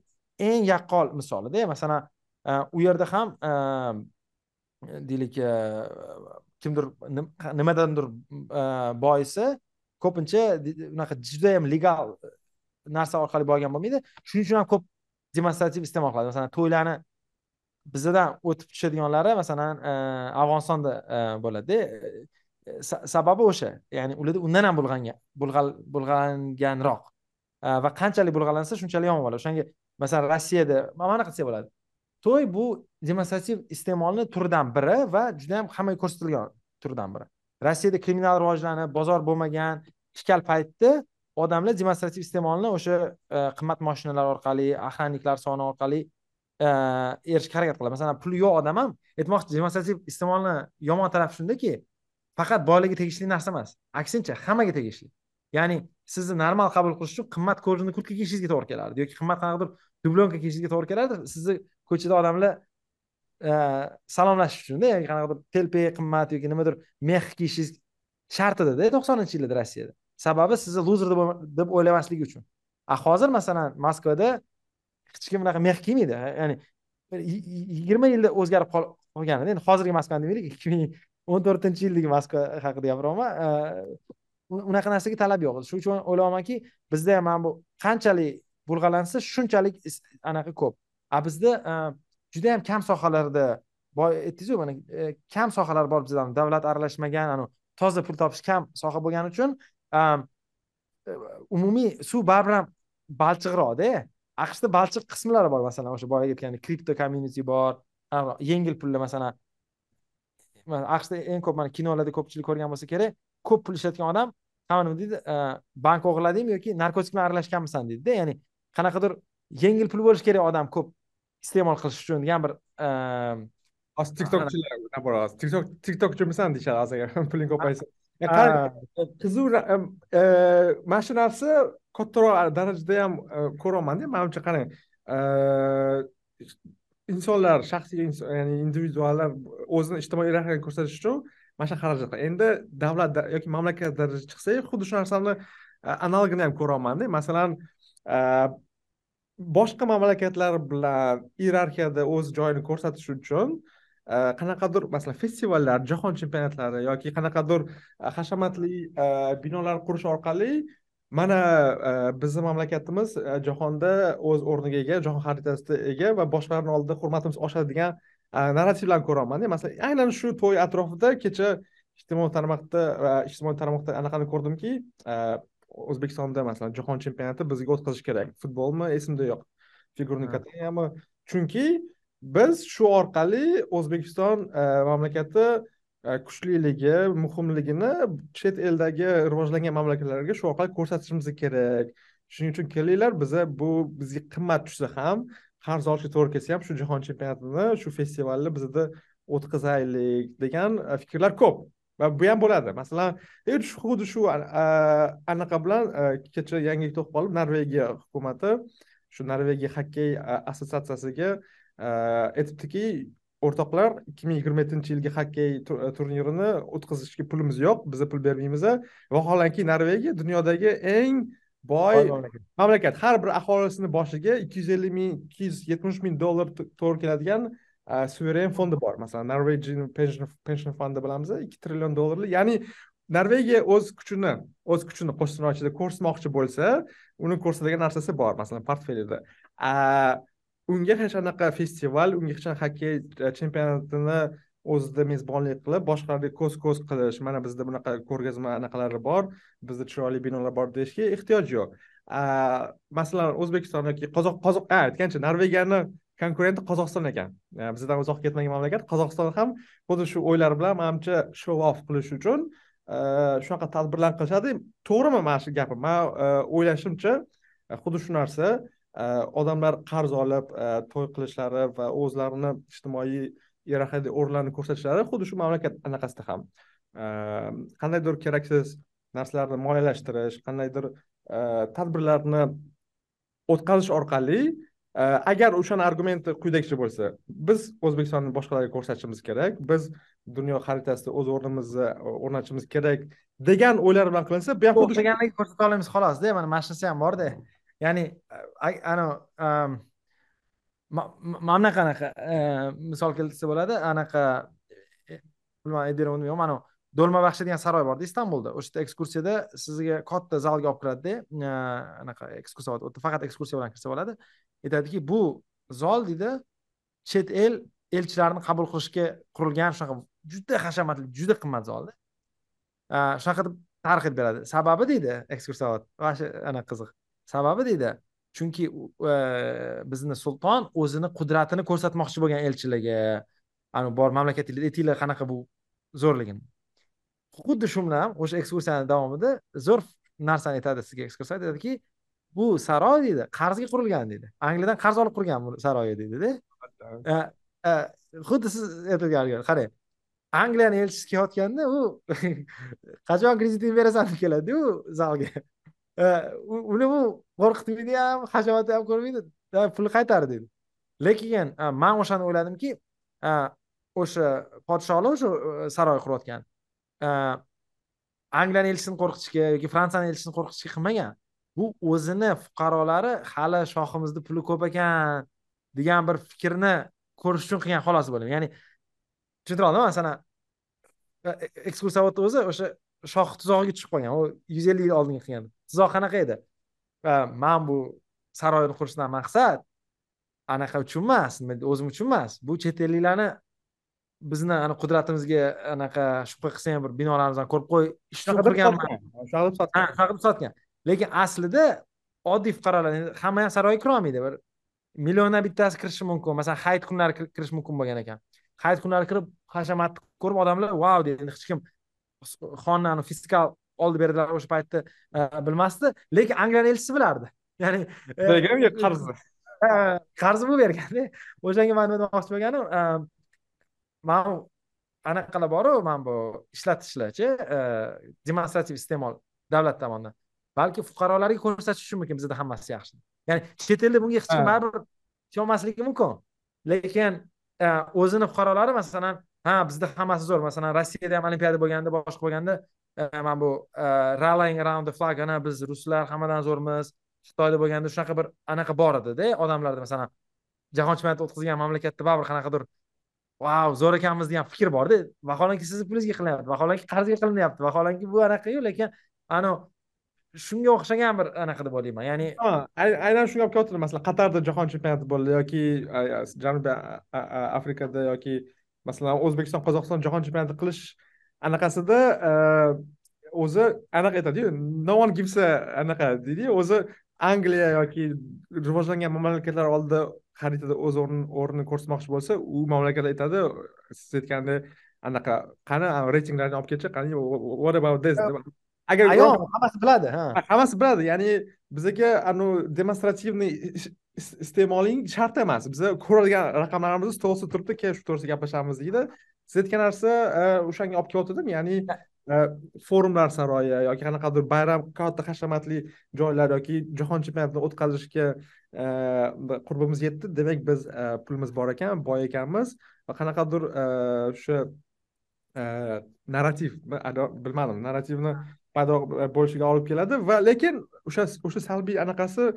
eng yaqqol misolida e, masalan e, u yerda ham e, deylik kimdir nimadandir boisi ko'pincha unaqa judayam legal narsa orqali borgan bo'lmaydi. Shuning uchun ham ko'p demonstrativ iste'mol qiladi. Masalan to'ylarni bizadan o'tib tushadiganlari masalan afg'onistonda bo'ladida sababi o'sha ya'ni ularda undan ham bulg'angan bulg'anganroq va qanchalik bulg'alansa shunchalik yomon bo'ladi. O'shanga masalan rossiyada mana qilsa bo'ladi. To'y bu demonstrativ iste'molni turidan biri va juda yam hammaga ko'rsatilgan turidan biri. Rossiyada kriminal rivojlanib bozor bo'lmagan ishkal paytda odamlar demonstrativ iste'molni o'sha e, qimmat moshinalar orqali охранниклар soni orqali e, erishga harakat qiladi. Masalan puli yo'q odam ham aytmoqchi demonstrativ iste'molni yomon tarafi shundaki faqat boylarga tegishli narsa emas. Aksincha hammaga tegishli. Ya'ni sizni normal qabul qilish uchun qimmat ko'rinli kurtka kiyishingizga to'g'ri kelardi yoki qimmat qanaqadir dublyonka kiyishingizga to'g'ri kelardi. Sizni ko'chada odamlar e, salomlashish uchunda yoki qanaqadir telpe qimmat yoki nimadir mex kiyishingiz shart edida e, to'qsoninchi yillarda rossiyada. Sababi sizni luzer deb o'ylamasligi uchun. A hozir masalan moskvada hech kim bunaqa mex kiymaydi ya'ni yigirma yilda o'zgarib qolgan endi hozirgi moskvani demaylik ikki ming o'n to'rtinchi yildagi moskva haqida gapiryapman unaqa narsaga talab yo'q. Shuning uchun o'ylayapmanki bizda ham mana bu qanchalik bulg'alansa shunchalik anaqa ko'p. A bizda juda yam kam sohalarda boy aytdingizu mana kam sohalar bor bizda. Davlat aralashmagan toza pul topish kam soha bo'lgani uchun umumiy suv baribir ham balchiqroqda aqshda balchiq qismlari bor masalan o'sha boya aytgandek kripto community bor yengil pullar masalan aqshda eng ko'p mana kinolarda ko'pchilik ko'rgan bo'lsa kerak ko'p pul ishlatgan odam hamma nima deydi bank o'g'irladingmi yoki narkotik bilan aralashganmisan deydida ya'ni qanaqadir yengil pul bo'lishi kerak odam ko'p iste'mol qilish uchun degan bir hozir tiktokchilar naboraz tiktok tiktokchimisan deyishadi hozir puling ko'paysa qiziq e, mana shu narsa kattaroq darajada ham e, ko'ryapmanda manimcha qarang e, insonlar shaxsiy ya'ni individuallar o'zini ijtimoiy iyeroxiyaga ko'rsatish uchun mana shu xarajat endi davlat yoki mamlakat darajasiga chiqsak xuddi shu narsani analogini ham ko'ryapmanda masalan boshqa mamlakatlar bilan iyerarxiyada o'z joyini ko'rsatish uchun qanaqadir masalan festivallar jahon chempionatlari yoki qanaqadir hashamatli binolar qurish orqali mana bizni mamlakatimiz jahonda o'z o'rniga ega jahon xaritasida ega va boshqalarni oldida hurmatimiz oshadi degan narrativlarni ko'ryapmanda. Masalan aynan shu to'y atrofida kecha ijtimoiy tarmoqda ijtimoiy tarmoqda anaqani ko'rdimki o'zbekistonda masalan jahon chempionati bizga o'tkazish kerak. Futbolmi esimda yo'q. Figurniy kategoriyami chunki biz shu orqali o'zbekiston mamlakati E, kuchliligi muhimligini chet eldagi rivojlangan mamlakatlarga shu orqali ko'rsatishimiz kerak. Shuning uchun kelinglar biza bu bizga qimmat tushsa ham qarz olishga to'g'ri kelsa ham shu jahon chempionatini shu festivalni bizada o'tkazaylik degan e, fikrlar ko'p. Va bu ham bo'ladi. Masalan e, xuddi shu anaqa bilan kecha yangi to'qib qolib norvegiya hukumati shu norvegiya xokkey assotsiatsiyasiga aytibdiki o'rtoqlar ikki ming yigirma yettinchi yilgi xokkey turnirini o'tkazishga pulimiz yo'q biza pul bermaymiz vaholanki norvegiya dunyodagi eng boy mamlakat. har bir aholisini boshiga ikki yuz ellik ming ikki yuz yetmish ming dollar to'g'ri keladigan suveren fondi bor. Masalan norwegian pension fondi bilamiz ikki trillion dollarli ya'ni norvegiya o'z kuchini o'z kuchini qo'shtirnochida ko'rsatmoqchi bo'lsa uni ko'rsatadigan narsasi bor. Masalan portfelida unga hech qanaqa festival unga hech qanaqa xokkey e, chempionatini o'zida mezbonlik qilib boshqalarga ko'z ko'z qilish mana bizda bunaqa ko'rgazma anaqalari bor bizda chiroyli binolar bor deyishga ehtiyoj yo'q. Masalan o'zbekiston yoki qozoq qozoq aytgancha norvegiyani konkurenti qozog'iston ekan. E, bizdan uzoq ketmagan mamlakat. Qozog'iston ham xuddi shu o'ylar bilan manimcha show off qilish uchun e, shunaqa tadbirlar qilishadi. To'g'rimi mana shu gapim? Man o'ylashimcha xuddi shu narsa. Odamlar qarz olib to'y qilishlari va o'zlarini ijtimoiy iyerarxiyada o'rnlarini ko'rsatishlari xuddi shu mamlakat anaqasida ham. Qandaydir keraksiz narsalarni moliyalashtirish qandaydir tadbirlarni o'tkazish orqali agar o'shani argumenti quyidagicha bo'lsa biz o'zbekistonni boshqalarga ko'rsatishimiz kerak biz dunyo xaritasida o'z o'rnimizni o'rnatishimiz kerak degan o'ylar bilan qilinsa bu ham xuddi ko'rsata olamiz xolosda mana mana shunisi ham borda ya'ni anavi mana qanaqa e, misol keltirsa bo'ladi anaqa e, bilmadim bilmayman mana do'lmabaxshi degan saroy borda istanbulda. O'sha yerda ekskursiyada sizga katta zalga olib kiradida e, anaqa ekskursiya faqat ekskursiya bilan kirsa bo'ladi. Aytadiki bu zol deydi chet el elchilarini qabul qilishga qurilgan shunaqa juda hashamatli juda qimmat zolda shunaqa deb tarix beradi. Sababi deydi ekskursovod mana shu anaqa qiziq. Sababi deydi. Chunki e, bizni sulton o'zini qudratini ko'rsatmoqchi bo'lgan elchilarga anavi bor mamlakatinglar aytinglar qanaqa bu zo'rligini. Xuddi shu bilan o'sha ekskursiyani davomida zo'r narsani aytadi sizga ekskursiya aytadiki bu saroy deydi qarzga qurilgan deydi. Angliyadan qarz olib qurgan bu saroyi deydida xuddi siz aytgan qarang angliyani elchisi kelayotganda u [LAUGHS] qachon kreditingni berasan deb keladiyu zalga Э, uni u qo'rqitmaydi ham hashamatni ham ko'rmaydi. Э, Pulni qaytar deydi. Lekin э, man o'shani o'yladimki o'sha podshohlar o'sha e, saroy qurayotgan. Angliyani elchisini qo'rqitishga yoki fransiyani elchisini qo'rqitishga qilmagan. Bu o'zini fuqarolari hali shohimizni puli ko'p ekan degan bir fikrni ko'rish uchun qilgan xolos bo'lim ya'ni tushuntira oldim masalan e, e, ekskursovodni o'zi o'sha shoh tuzog'iga tushib qolgan. U yuz ellik yil oldingi qilgan. Tuzoq qanaqa edi? Man bu saroyni qurishdan maqsad anaqa uchun emas o'zim uchun emas. Bu chet elliklarni bizni ana qudratimizga anaqa shubha qilsa ham bir binolarimizni ko'rib qo'y ish deb sotgan sotgan. Lekin aslida oddiy fuqarolar hamma ham saroyga kirolmaydi bir milliondan bittasi kirishi mumkin. Masalan hayit kunlari kirish mumkin bo'lgan ekan. Hayit kunlari kirib hashamatni ko'rib odamlar vau deydi hech kim xonni fiskal oldi berdilar o'sha paytda e, bilmasdi. Lekin angliyani elchisi bilardi. [LAUGHS] Ya'ni e, qarzi? qarzi bo'lib berganda [LAUGHS] o'shanga man nima demoqchi bo'lganim e, man anaqalar boru mana bu ishlatishlarchi demonstrativ iste'mol davlat tomonidan. Balki fuqarolarga ko'rsatish uchun mumkin bizada hammasi yaxshi. Ya'ni chet elda bunga hech kim baribir ishonmasligi mumkin. Lekin o'zini fuqarolari masalan ha bizda hammasi zo'r. Masalan rossiyada ham olimpiada bo'lganda boshqa bo'lganda mana bu e, rallying around the flag ana biz ruslar hammadan zo'rmiz xitoyda bo'lganda shunaqa bir anaqa bor edida odamlarda masalan jahon chempionati o'tkazgan mamlakatda baribir qanaqadir vau zo'r ekanmiz degan fikr borda vaholanki sizni pulingizga qilinyapti vaholanki qarzga qilinyapti vaholanki bu anaqayu lekin anavi shunga o'xshagan bir anaqa deb o'ylayman ya'ni aynan shunga olib kelyaptilar masalan qatarda jahon chempionati bo'ldi yoki janubiy afrikada yoki masalan o'zbekiston qozog'iston jahon chempionati qilish anaqasida o'zi anaqa aytadiyu no one gives a anaqa deydiyu o'zi angliya yoki rivojlangan mamlakatlar oldida xaritada o'z o'rnini ko'rsatmoqchi bo'lsa u mamlakat aytadi siz aytgandek anaqa qani reytinglarni olib kelchi qani what about this? Agar ayon hammasi biladi ha. Hammasi biladi ya'ni bizaga anavi demonstrativniy iste'moling shart emas biza ko'radigan raqamlarimiz to'g'risida turibdi keyin shu to'g'risida gaplashamiz deydi siz aytgan narsa e, o'shanga olib kelyotgandim ya'ni e, forumlar saroyi yoki qanaqadir bayram katta hashamatli joylar yoki jahon chempionatini o'tkazishga e, qurbimiz yetdi. Demak biz pulimiz bor ekan boy ekanmiz. Va qanaqadir o'sha narrativ bilmadim narrativni paydo bo'lishiga olib keladi. Va lekin o'sha o'sha salbiy anaqasi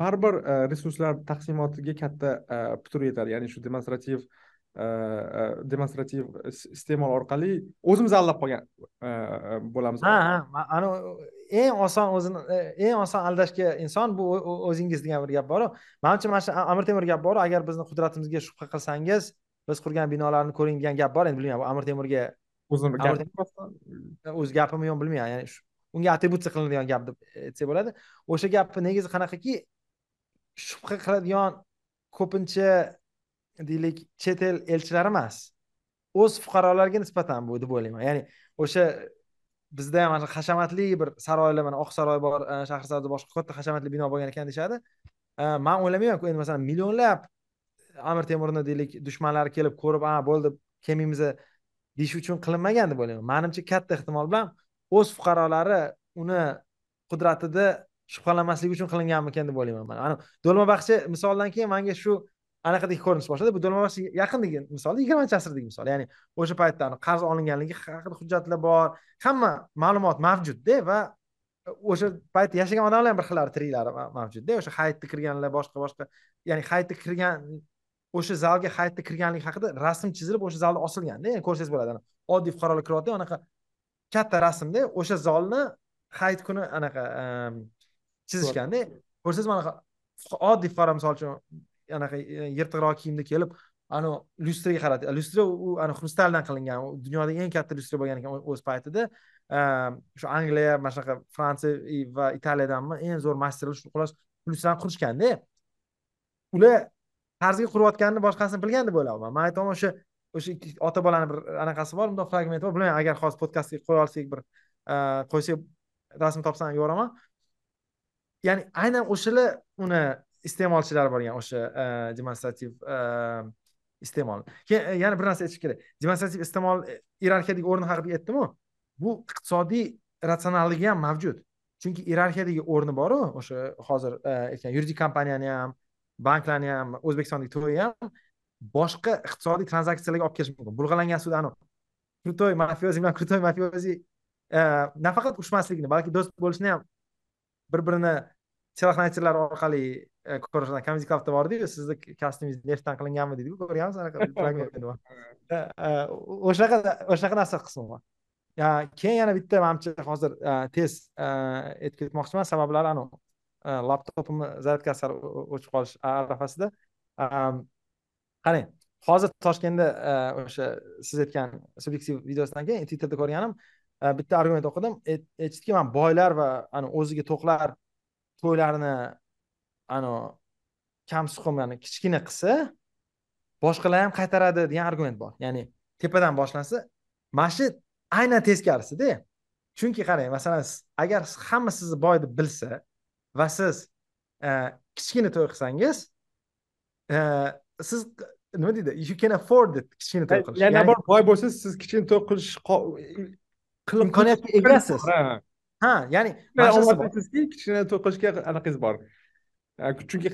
baribir resurslar taqsimotiga katta putur yetadi ya'ni shu demonstrativ demonstrativ iste'mol orqali o'zimiz aldab qolgan bo'lamiz ha ha ani eng oson o'zini eng oson aldashga inson bu o'zingiz degan bir gap boru. Manimcha mana shu amir temur gap boru. Agar bizni qudratimizga shubha qilsangiz biz qurgan binolarni ko'ring degan gap bor endi bilmayman bu amir temurga o'zini o'z gapimi yo'q bilmayman. Ya'ni unga atributsiya qilinadigan gap deb aytsak bo'ladi. O'sha gapni negasi qanaqaki shubha qiladigan ko'pincha deylik chet el elchilari emas. O'z fuqarolariga nisbatan bu deb o'ylayman. Ya'ni o'sha bizda ham mana hashamatli bir saroylar mana oq saroy bor e, shahrisabzda boshqa katta hashamatli bino bo'lgan ekan deyishadi. E, man o'ylamaymanku endi masalan millionlab amir temurni deylik dushmanlari kelib ko'rib a bo'ldi kelmaymiz deyish uchun qilinmagan deb o'ylayman. Manimcha katta ehtimol bilan o'z fuqarolari uni qudratida shubhalanmasligi uchun qilinganmikan deb o'ylayman man. Ana do'lmabaxshi misoldan keyin manga shu anaqadek ko'rinish boshladi. Bu do'lmabaxshi yaqindagi misol yigirmanchi asrdagi misol. Ya'ni o'sha paytda qarz olinganligi haqida hujjatlar bor. Hamma ma'lumot mavjudda va o'sha paytda yashagan odamlar ham bir xillari tiriklari mavjudda. O'sha hayitda kirganlar boshqa boshqa. Ya'ni hayitda kirgan o'sha zalga hayitda kirganlik haqida rasm chizilib o'sha zalda osilganda ya'ni ko'rsangiz bo'ladi oddiy fuqarolar kiryapti anaqa katta rasmda o'sha zalni hayit kuni anaqa ehm, chizishganda ko'rsangiz mana oddiy fuqaro misol uchun anaqa e, yirtiqroq kiyimda kelib anavi lyustraga qaradi. E, lyustra u ana xrustaldan qilingan. Dunyodagi eng katta lyustra bo'lgan ekan o'z paytida. E, shu angliya mana shunaqa fransiya va italiyadanmi eng zo'r masterlar shu xullas lyustrani qurishganda ular qarzga qurayotganini boshqasini bilgan deb o'ylayapman man aytyapman o'sha o'sha ota bolani bir anaqasi bor bundoq fragment bor. Bilmayman agar hozir podkastga qo'ya olsak bir qo'ysak rasm topsam yuboraman ya'ni aynan o'shalar uni iste'molchilar bo'lgan o'sha e, demonstrativ e, iste'mol. Keyin e, yana bir narsa aytish kerak. Demonstrativ iste'mol iyerarxiyadagi o'rni haqida aytdimu bu iqtisodiy ratsionalligi ham mavjud. Chunki iyerarxiyadagi o'rni boru o'sha hozir aytgan yuridik kompaniyani ham banklarni ham o'zbekistondagi to'yi ham boshqa iqtisodiy tranzaksiyalarga olib kelishi mumkin. Bulg'alangan sud anavi krutoy mafiozi bilan krutoy mafiozi nafaqat urushmasligini balki do'st bo'lishni ham bir birini telexnacherlar orqali ko'rishadi comedy clubda bordiyu sizni kostyumingiz neftdan qilinganmi deydiku ko'rganmisiz anaqa [LAUGHS] o'shanaqa o'shanaqa narsa qismi bor keyin yana bitta manimcha hozir tez aytib ketmoqchiman sabablari anavi. Laptopimni zaryadkasi o'chib qolish arafasida. Qarang hozir toshkentda o'sha siz aytgan subyektiv videosidan keyin twitterda ko'rganim bitta argument o'qidim. Aytishdiki man boylar va o'ziga to'qlar to'ylarini anavi kamsuqum ya'ni kichkina qilsa boshqalar ham qaytaradi degan argument bor. Ya'ni tepadan boshlansa mana shu aynan teskarisida. Chunki qarang masalan agar hamma sizni boy deb bilsa va siz e, kichkina to'y qilsangiz e, siz nima deydi? You can afford it kichkina to'y qilish. Yana bor boy bo'lsangiz siz kichkina to'y qilish imkoniyatga egasiz ha ya'ni sizki kichkina to'y qilishga anaqangiz bor. Chunki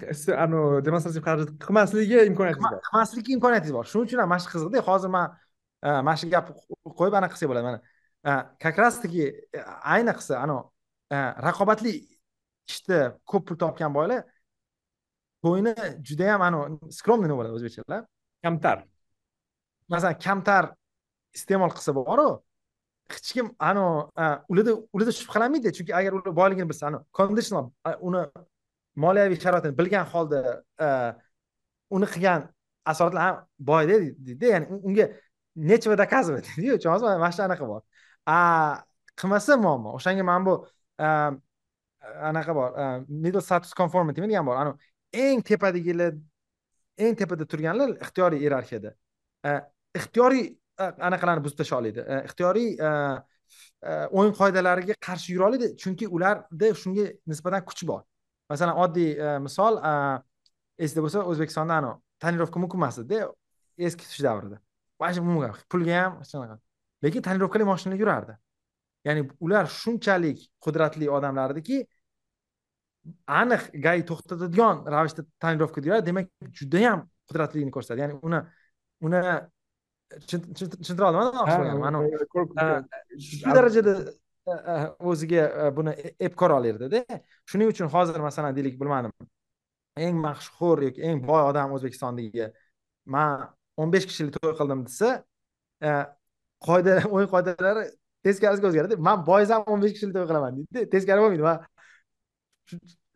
anavi demonstrativ xarajat qilmasligiga imkoniyatingiz bor. qilmaslikka imkoniyatingiz bor. Shuning uchun ham mana shu qiziqda hozir man mana shu gapni qo'yib anaqa qilsak bo'ladi mana как раз таки ayniqsa anavi raqobatli ishda ko'p pul topgan boylar to'yni judayam anavi скромный nima bo'ladi o'zbekchada? Kamtar. Masalan kamtar iste'mol qilsa boru hech kim anavi ularda ularda shubhalanmaydi chunki agar ular boyligini bilsa anavi conditional uni moliyaviy sharoitini bilgan holda uni qilgan asoratlar ham boy deydi ya'ni unga нечего доказывать [LAUGHS] deydiyu tushunyapsizmi mana shu anaqa bor. A qilmasa muammo o'shanga mana bu anaqa bor middle status conformity degan bor. Anavi eng tepadagilar eng tepada turganlar ixtiyoriy iyerarxiyada. Ixtiyoriy anaqalarni buzib tashlay oladi e, ixtiyoriy e, e, o'yin qoidalariga qarshi yura oladi chunki ularda shunga nisbatan kuch bor. Masalan oddiy misol esda bo'lsa o'zbekistonda anavi tonirovka mumkin emas edida eski tush davrida. Mana shu pulga ham shunaqa. Lekin tonirovkali mashinalar yurardi. Ya'ni ular shunchalik qudratli odamlar ediki aniq gai to'xtatadigan ravishda tonirovkada yuradi demak judayam qudratligini ko'rsatadi. Ya'ni uni uni tushuntira oldiman shu darajada o'ziga buni ep ko'ra olardida shuning uchun hozir masalan deylik bilmadim. Eng mashhur yoki eng boy odam o'zbekistondagi man o'n besh kishilik to'y qildim desa qoida [LAUGHS] o'yin qoidalari teskarisiga o'zgaradi man boyis ham o'n besh kishilik to'y qilaman deydi. Teskari bo'lmaydi man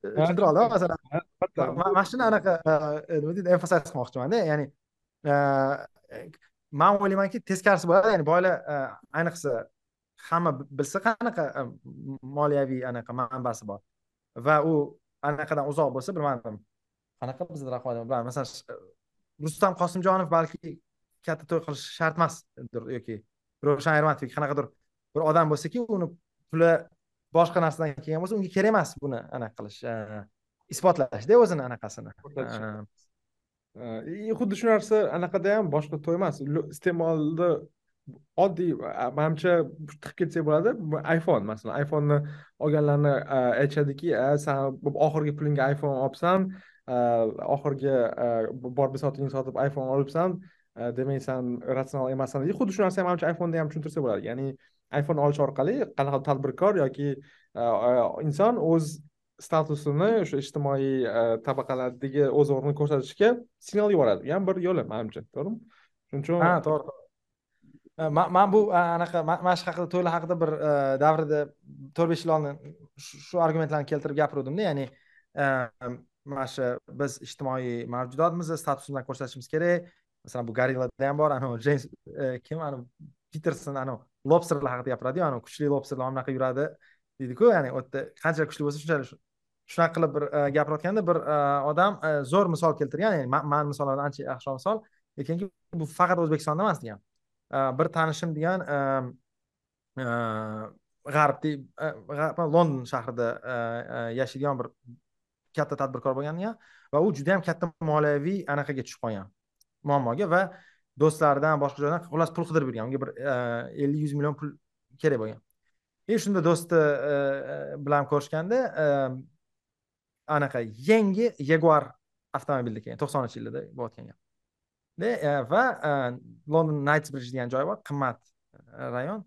tushuntira oldim masalan. mana shuni anaqa nima deydi emfasiz qilmoqchimanda ya'ni man o'ylaymanki teskarisi bo'ladi. Ya'ni boylar e, ayniqsa hamma bilsa qanaqa e, moliyaviy anaqa manbasi bor? Va u anaqadan uzoq bo'lsa bilmadim. Qanaqa bizda raqobat masalan rustam qosimjonov balki katta to'y qilish shart emasdir yoki ravshan ermatov qanaqadir bir odam bo'lsaki uni puli boshqa narsadan kelgan bo'lsa unga kerak emas buni anaqa qilish e, isbotlashda o'zini anaqasini xuddi shu narsa anaqada ham boshqa to'y emas iste'molni oddiy manimcha tiqib ketsak bo'ladi iphone masalan iphoneni olganlarni aytishadiki san oxirgi pulingga iphone olibsan oxirgi bor bisotingni sotib iphone olibsan demak san ratsional emassan deydi xuddi shu narsani manimcha iphoneda ham tushuntirsa bo'ladi ya'ni iphone olish orqali qanaqa tadbirkor yoki inson o'z statusini o'sha ijtimoiy e, tabaqalardagi o'z o'rnini ko'rsatishga signal yuboradi bu ham bir yo'li manimcha to'g'rimi? Shuning uchun ha to'g'ri e, man bu anaqa mana shu haqida to'ylar haqida bir e, davrida to'rt besh yil oldin shu argumentlarni keltirib gapiruvdimda ya'ni mana shu biz ijtimoiy mavjudotmiz statusimizni ko'rsatishimiz kerak. Masalan bu gorillarda ham bor anavi jeyms kim? Anavi piterson anavi lobsterlar haqida gapiradiyu anavi kuchli lobsterlar anaqa yuradi deydiku ya'ni u yerda qanchalik kuchli bo'lsa shunchalik shunaqa qilib bir e, gapirayotganda bir e, odam e, zo'r misol keltirgan ya'ni man misollardan ancha yaxshiroq misol lekinki bu faqat o'zbekistonda emas degan. Bir tanishim degan g'arbda london shahrida yashaydigan bir katta tadbirkor bo'lgan degan va u juda yam katta moliyaviy anaqaga tushib qolgan muammoga va do'stlaridan boshqa joydan xullas pul qidirib yurgan unga bir ellik yuz million pul kerak bo'lgan. И shunda do'sti bilan ko'rishganda anaqa yangi yaguar avtomobilda kelgan to'qsoninchi yillarda bo'layotgan gap. E, va e, london knightsbridge degan joy bor qimmat e, rayon.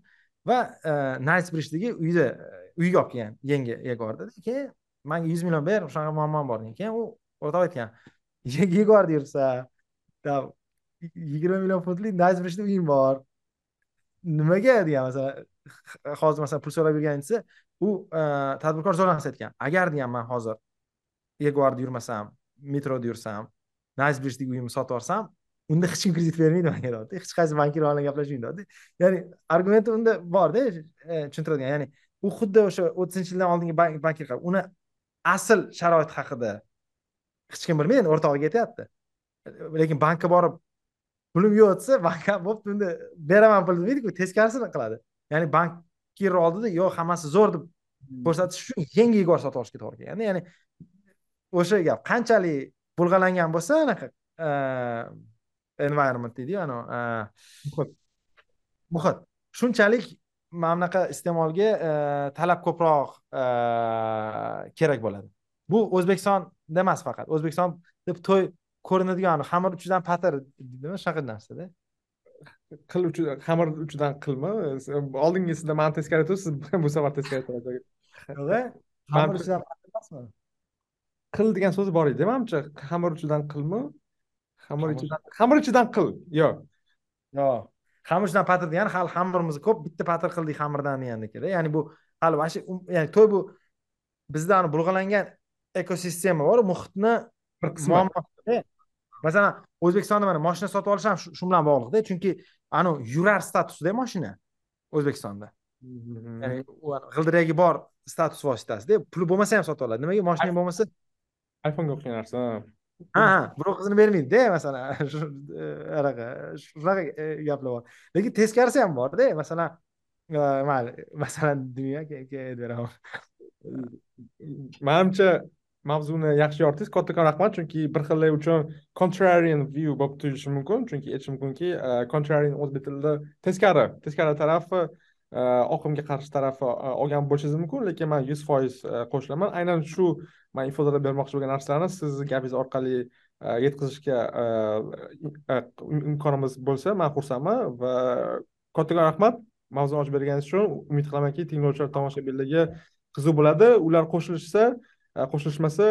Va knightsbridgedagi uyda uyga olib kelgan yangi yaguarda keyin manga yuz million ber shunaqa muammom bor degan keyin u o'rtoq aytgan yaguarda yursa yigirma million funtlik knightsbridgeda uyim bor. Nimaga? degan masalan hozir masalan pul so'rab yurgan desa u tadbirkor zo'rg'ansa aytgan agar degan man hozir jaguarda yurmasam metroda yursam knightsbridgedagi uyimni sotib yuborsam unda hech kim kredit bermaydi manga hech qaysi bankir bilan gaplashmaydi ya'ni argumenti unda borda e, tushuntiradigan. Ya'ni u xuddi o'sha o'ttizinchi yildan oldingi bankir uni asl sharoit haqida hech kim bilmaydi o'rtog'iga aytyapti. Lekin bankka borib pulim yo'q desa bank ham bo'pti unda beraman pulni demaydiku teskarisini qiladi. Ya'ni bankir oldida yo'q hammasi zo'r deb hmm. ko'rsatish uchun yangi igor sotib olishga to'g'ri kelganda ya'ni o'sha gap. Qanchalik bulg'alangan bo'lsa anaqa environment deydiyu anavi muhit. muhit. Shunchalik mana bunaqa iste'molga talab ko'proq kerak bo'ladi. Bu o'zbekistonda emas faqat. O'zbekiston deb to'y ko'rinadigan xamir uchidan patir deydimi shunaqa narsada. Qil uchidan xamir uchidan qilmi oldingisida mani teskari tursiz bu safar teskari turadi. Yo'q xamir uchidan patir emasmi qil degan so'z bor edi. Manimcha xamir uchidan qilmi? Xamir ichidan xamir ichidan qil. Yo'q. Yo'q. Xamir ichidan patir degani hali xamirimiz ko'p bitta patir qildik xamirdan degandekda ya'ni bu hali mana shu ya'ni to'y bu bizda bulg'alangan ekosistema bor muhitni bir qismi. masalan o'zbekistonda mana moshina sotib olish ham shu bilan bog'liqda. Chunki anavi yurar statusida moshina o'zbekistonda. Mm-hmm. ya'ni g'ildiragi bor status vositasida. Puli bo'lmasa ham sotib oladi. Nimaga moshina bo'lmasa iphonega o'xshagan narsa. Ha birov qizini bermaydida masalan [LAUGHS] anaqa shunaqa e, gaplar bor. Lekin teskarisi ham borda masalan mayli [LAUGHS] masalan beraman. Manimcha mavzuni yaxshi yoritdingiz kattakon rahmat chunki bir xillar uchun contrarian view bo'lib tuyulishi mumkin chunki aytish mumkinki e, contrarian o'zbek tilida teskari teskari tarafi e, Э, oqimga qarshi tarafi e, olgan bo'lishingiz mumkin lekin man yuz foiz e, qo'shilaman. Aynan shu man ifodalab bermoqchi bo'lgan narsalarni sizni gapingiz orqali e, yetkazishga imkonimiz bo'lsa man xursandman va kattakon rahmat mavzuni ochib berganingiz uchun umid qilamanki tinglovchilar tomoshabinlarga qiziq bo'ladi. Ular qo'shilishsa qo'shilishmasa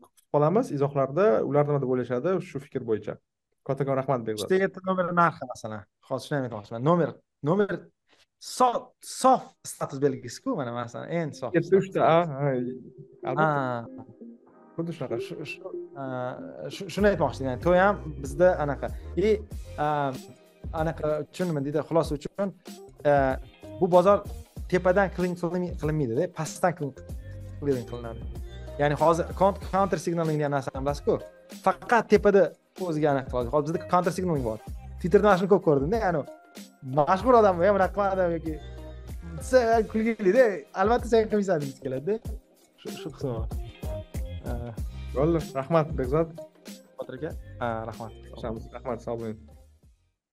kutib qolamiz. Izohlarda ular nima deb o'ylashadi shu fikr bo'yicha. Kattakon rahmat bekzod. Uchta yetti nomer narxi masalan. Hozir shuni ham aytmoqchiman nomer nomer sof sof status belgisiku mana masalan eng sof yetti uchta albatta. Xuddi shunaqa shuni aytmoqchi edim to'y ham bizda anaqa. И anaqa uchun nima deydi xulosa uchun bu bozor tepadan clean qilinmaydida pastdan clean qilinadi. Ya'ni hozir counter signaling degan narsani bilasizku faqat tepada o'ziga aniq qiladi. Hozir bizda counter signaling bor. Twitterda mana shuni ko'p ko'rdimda ya'ni mashhur odam e bunaqa qilmadim yoki desa kulgilida albatta sen qilmaysan degisi keladida. Shu shu qismi bor. Bo'ldi. Rahmat bekzod. Botir aka rahmat. Rahmat sog' bo'ling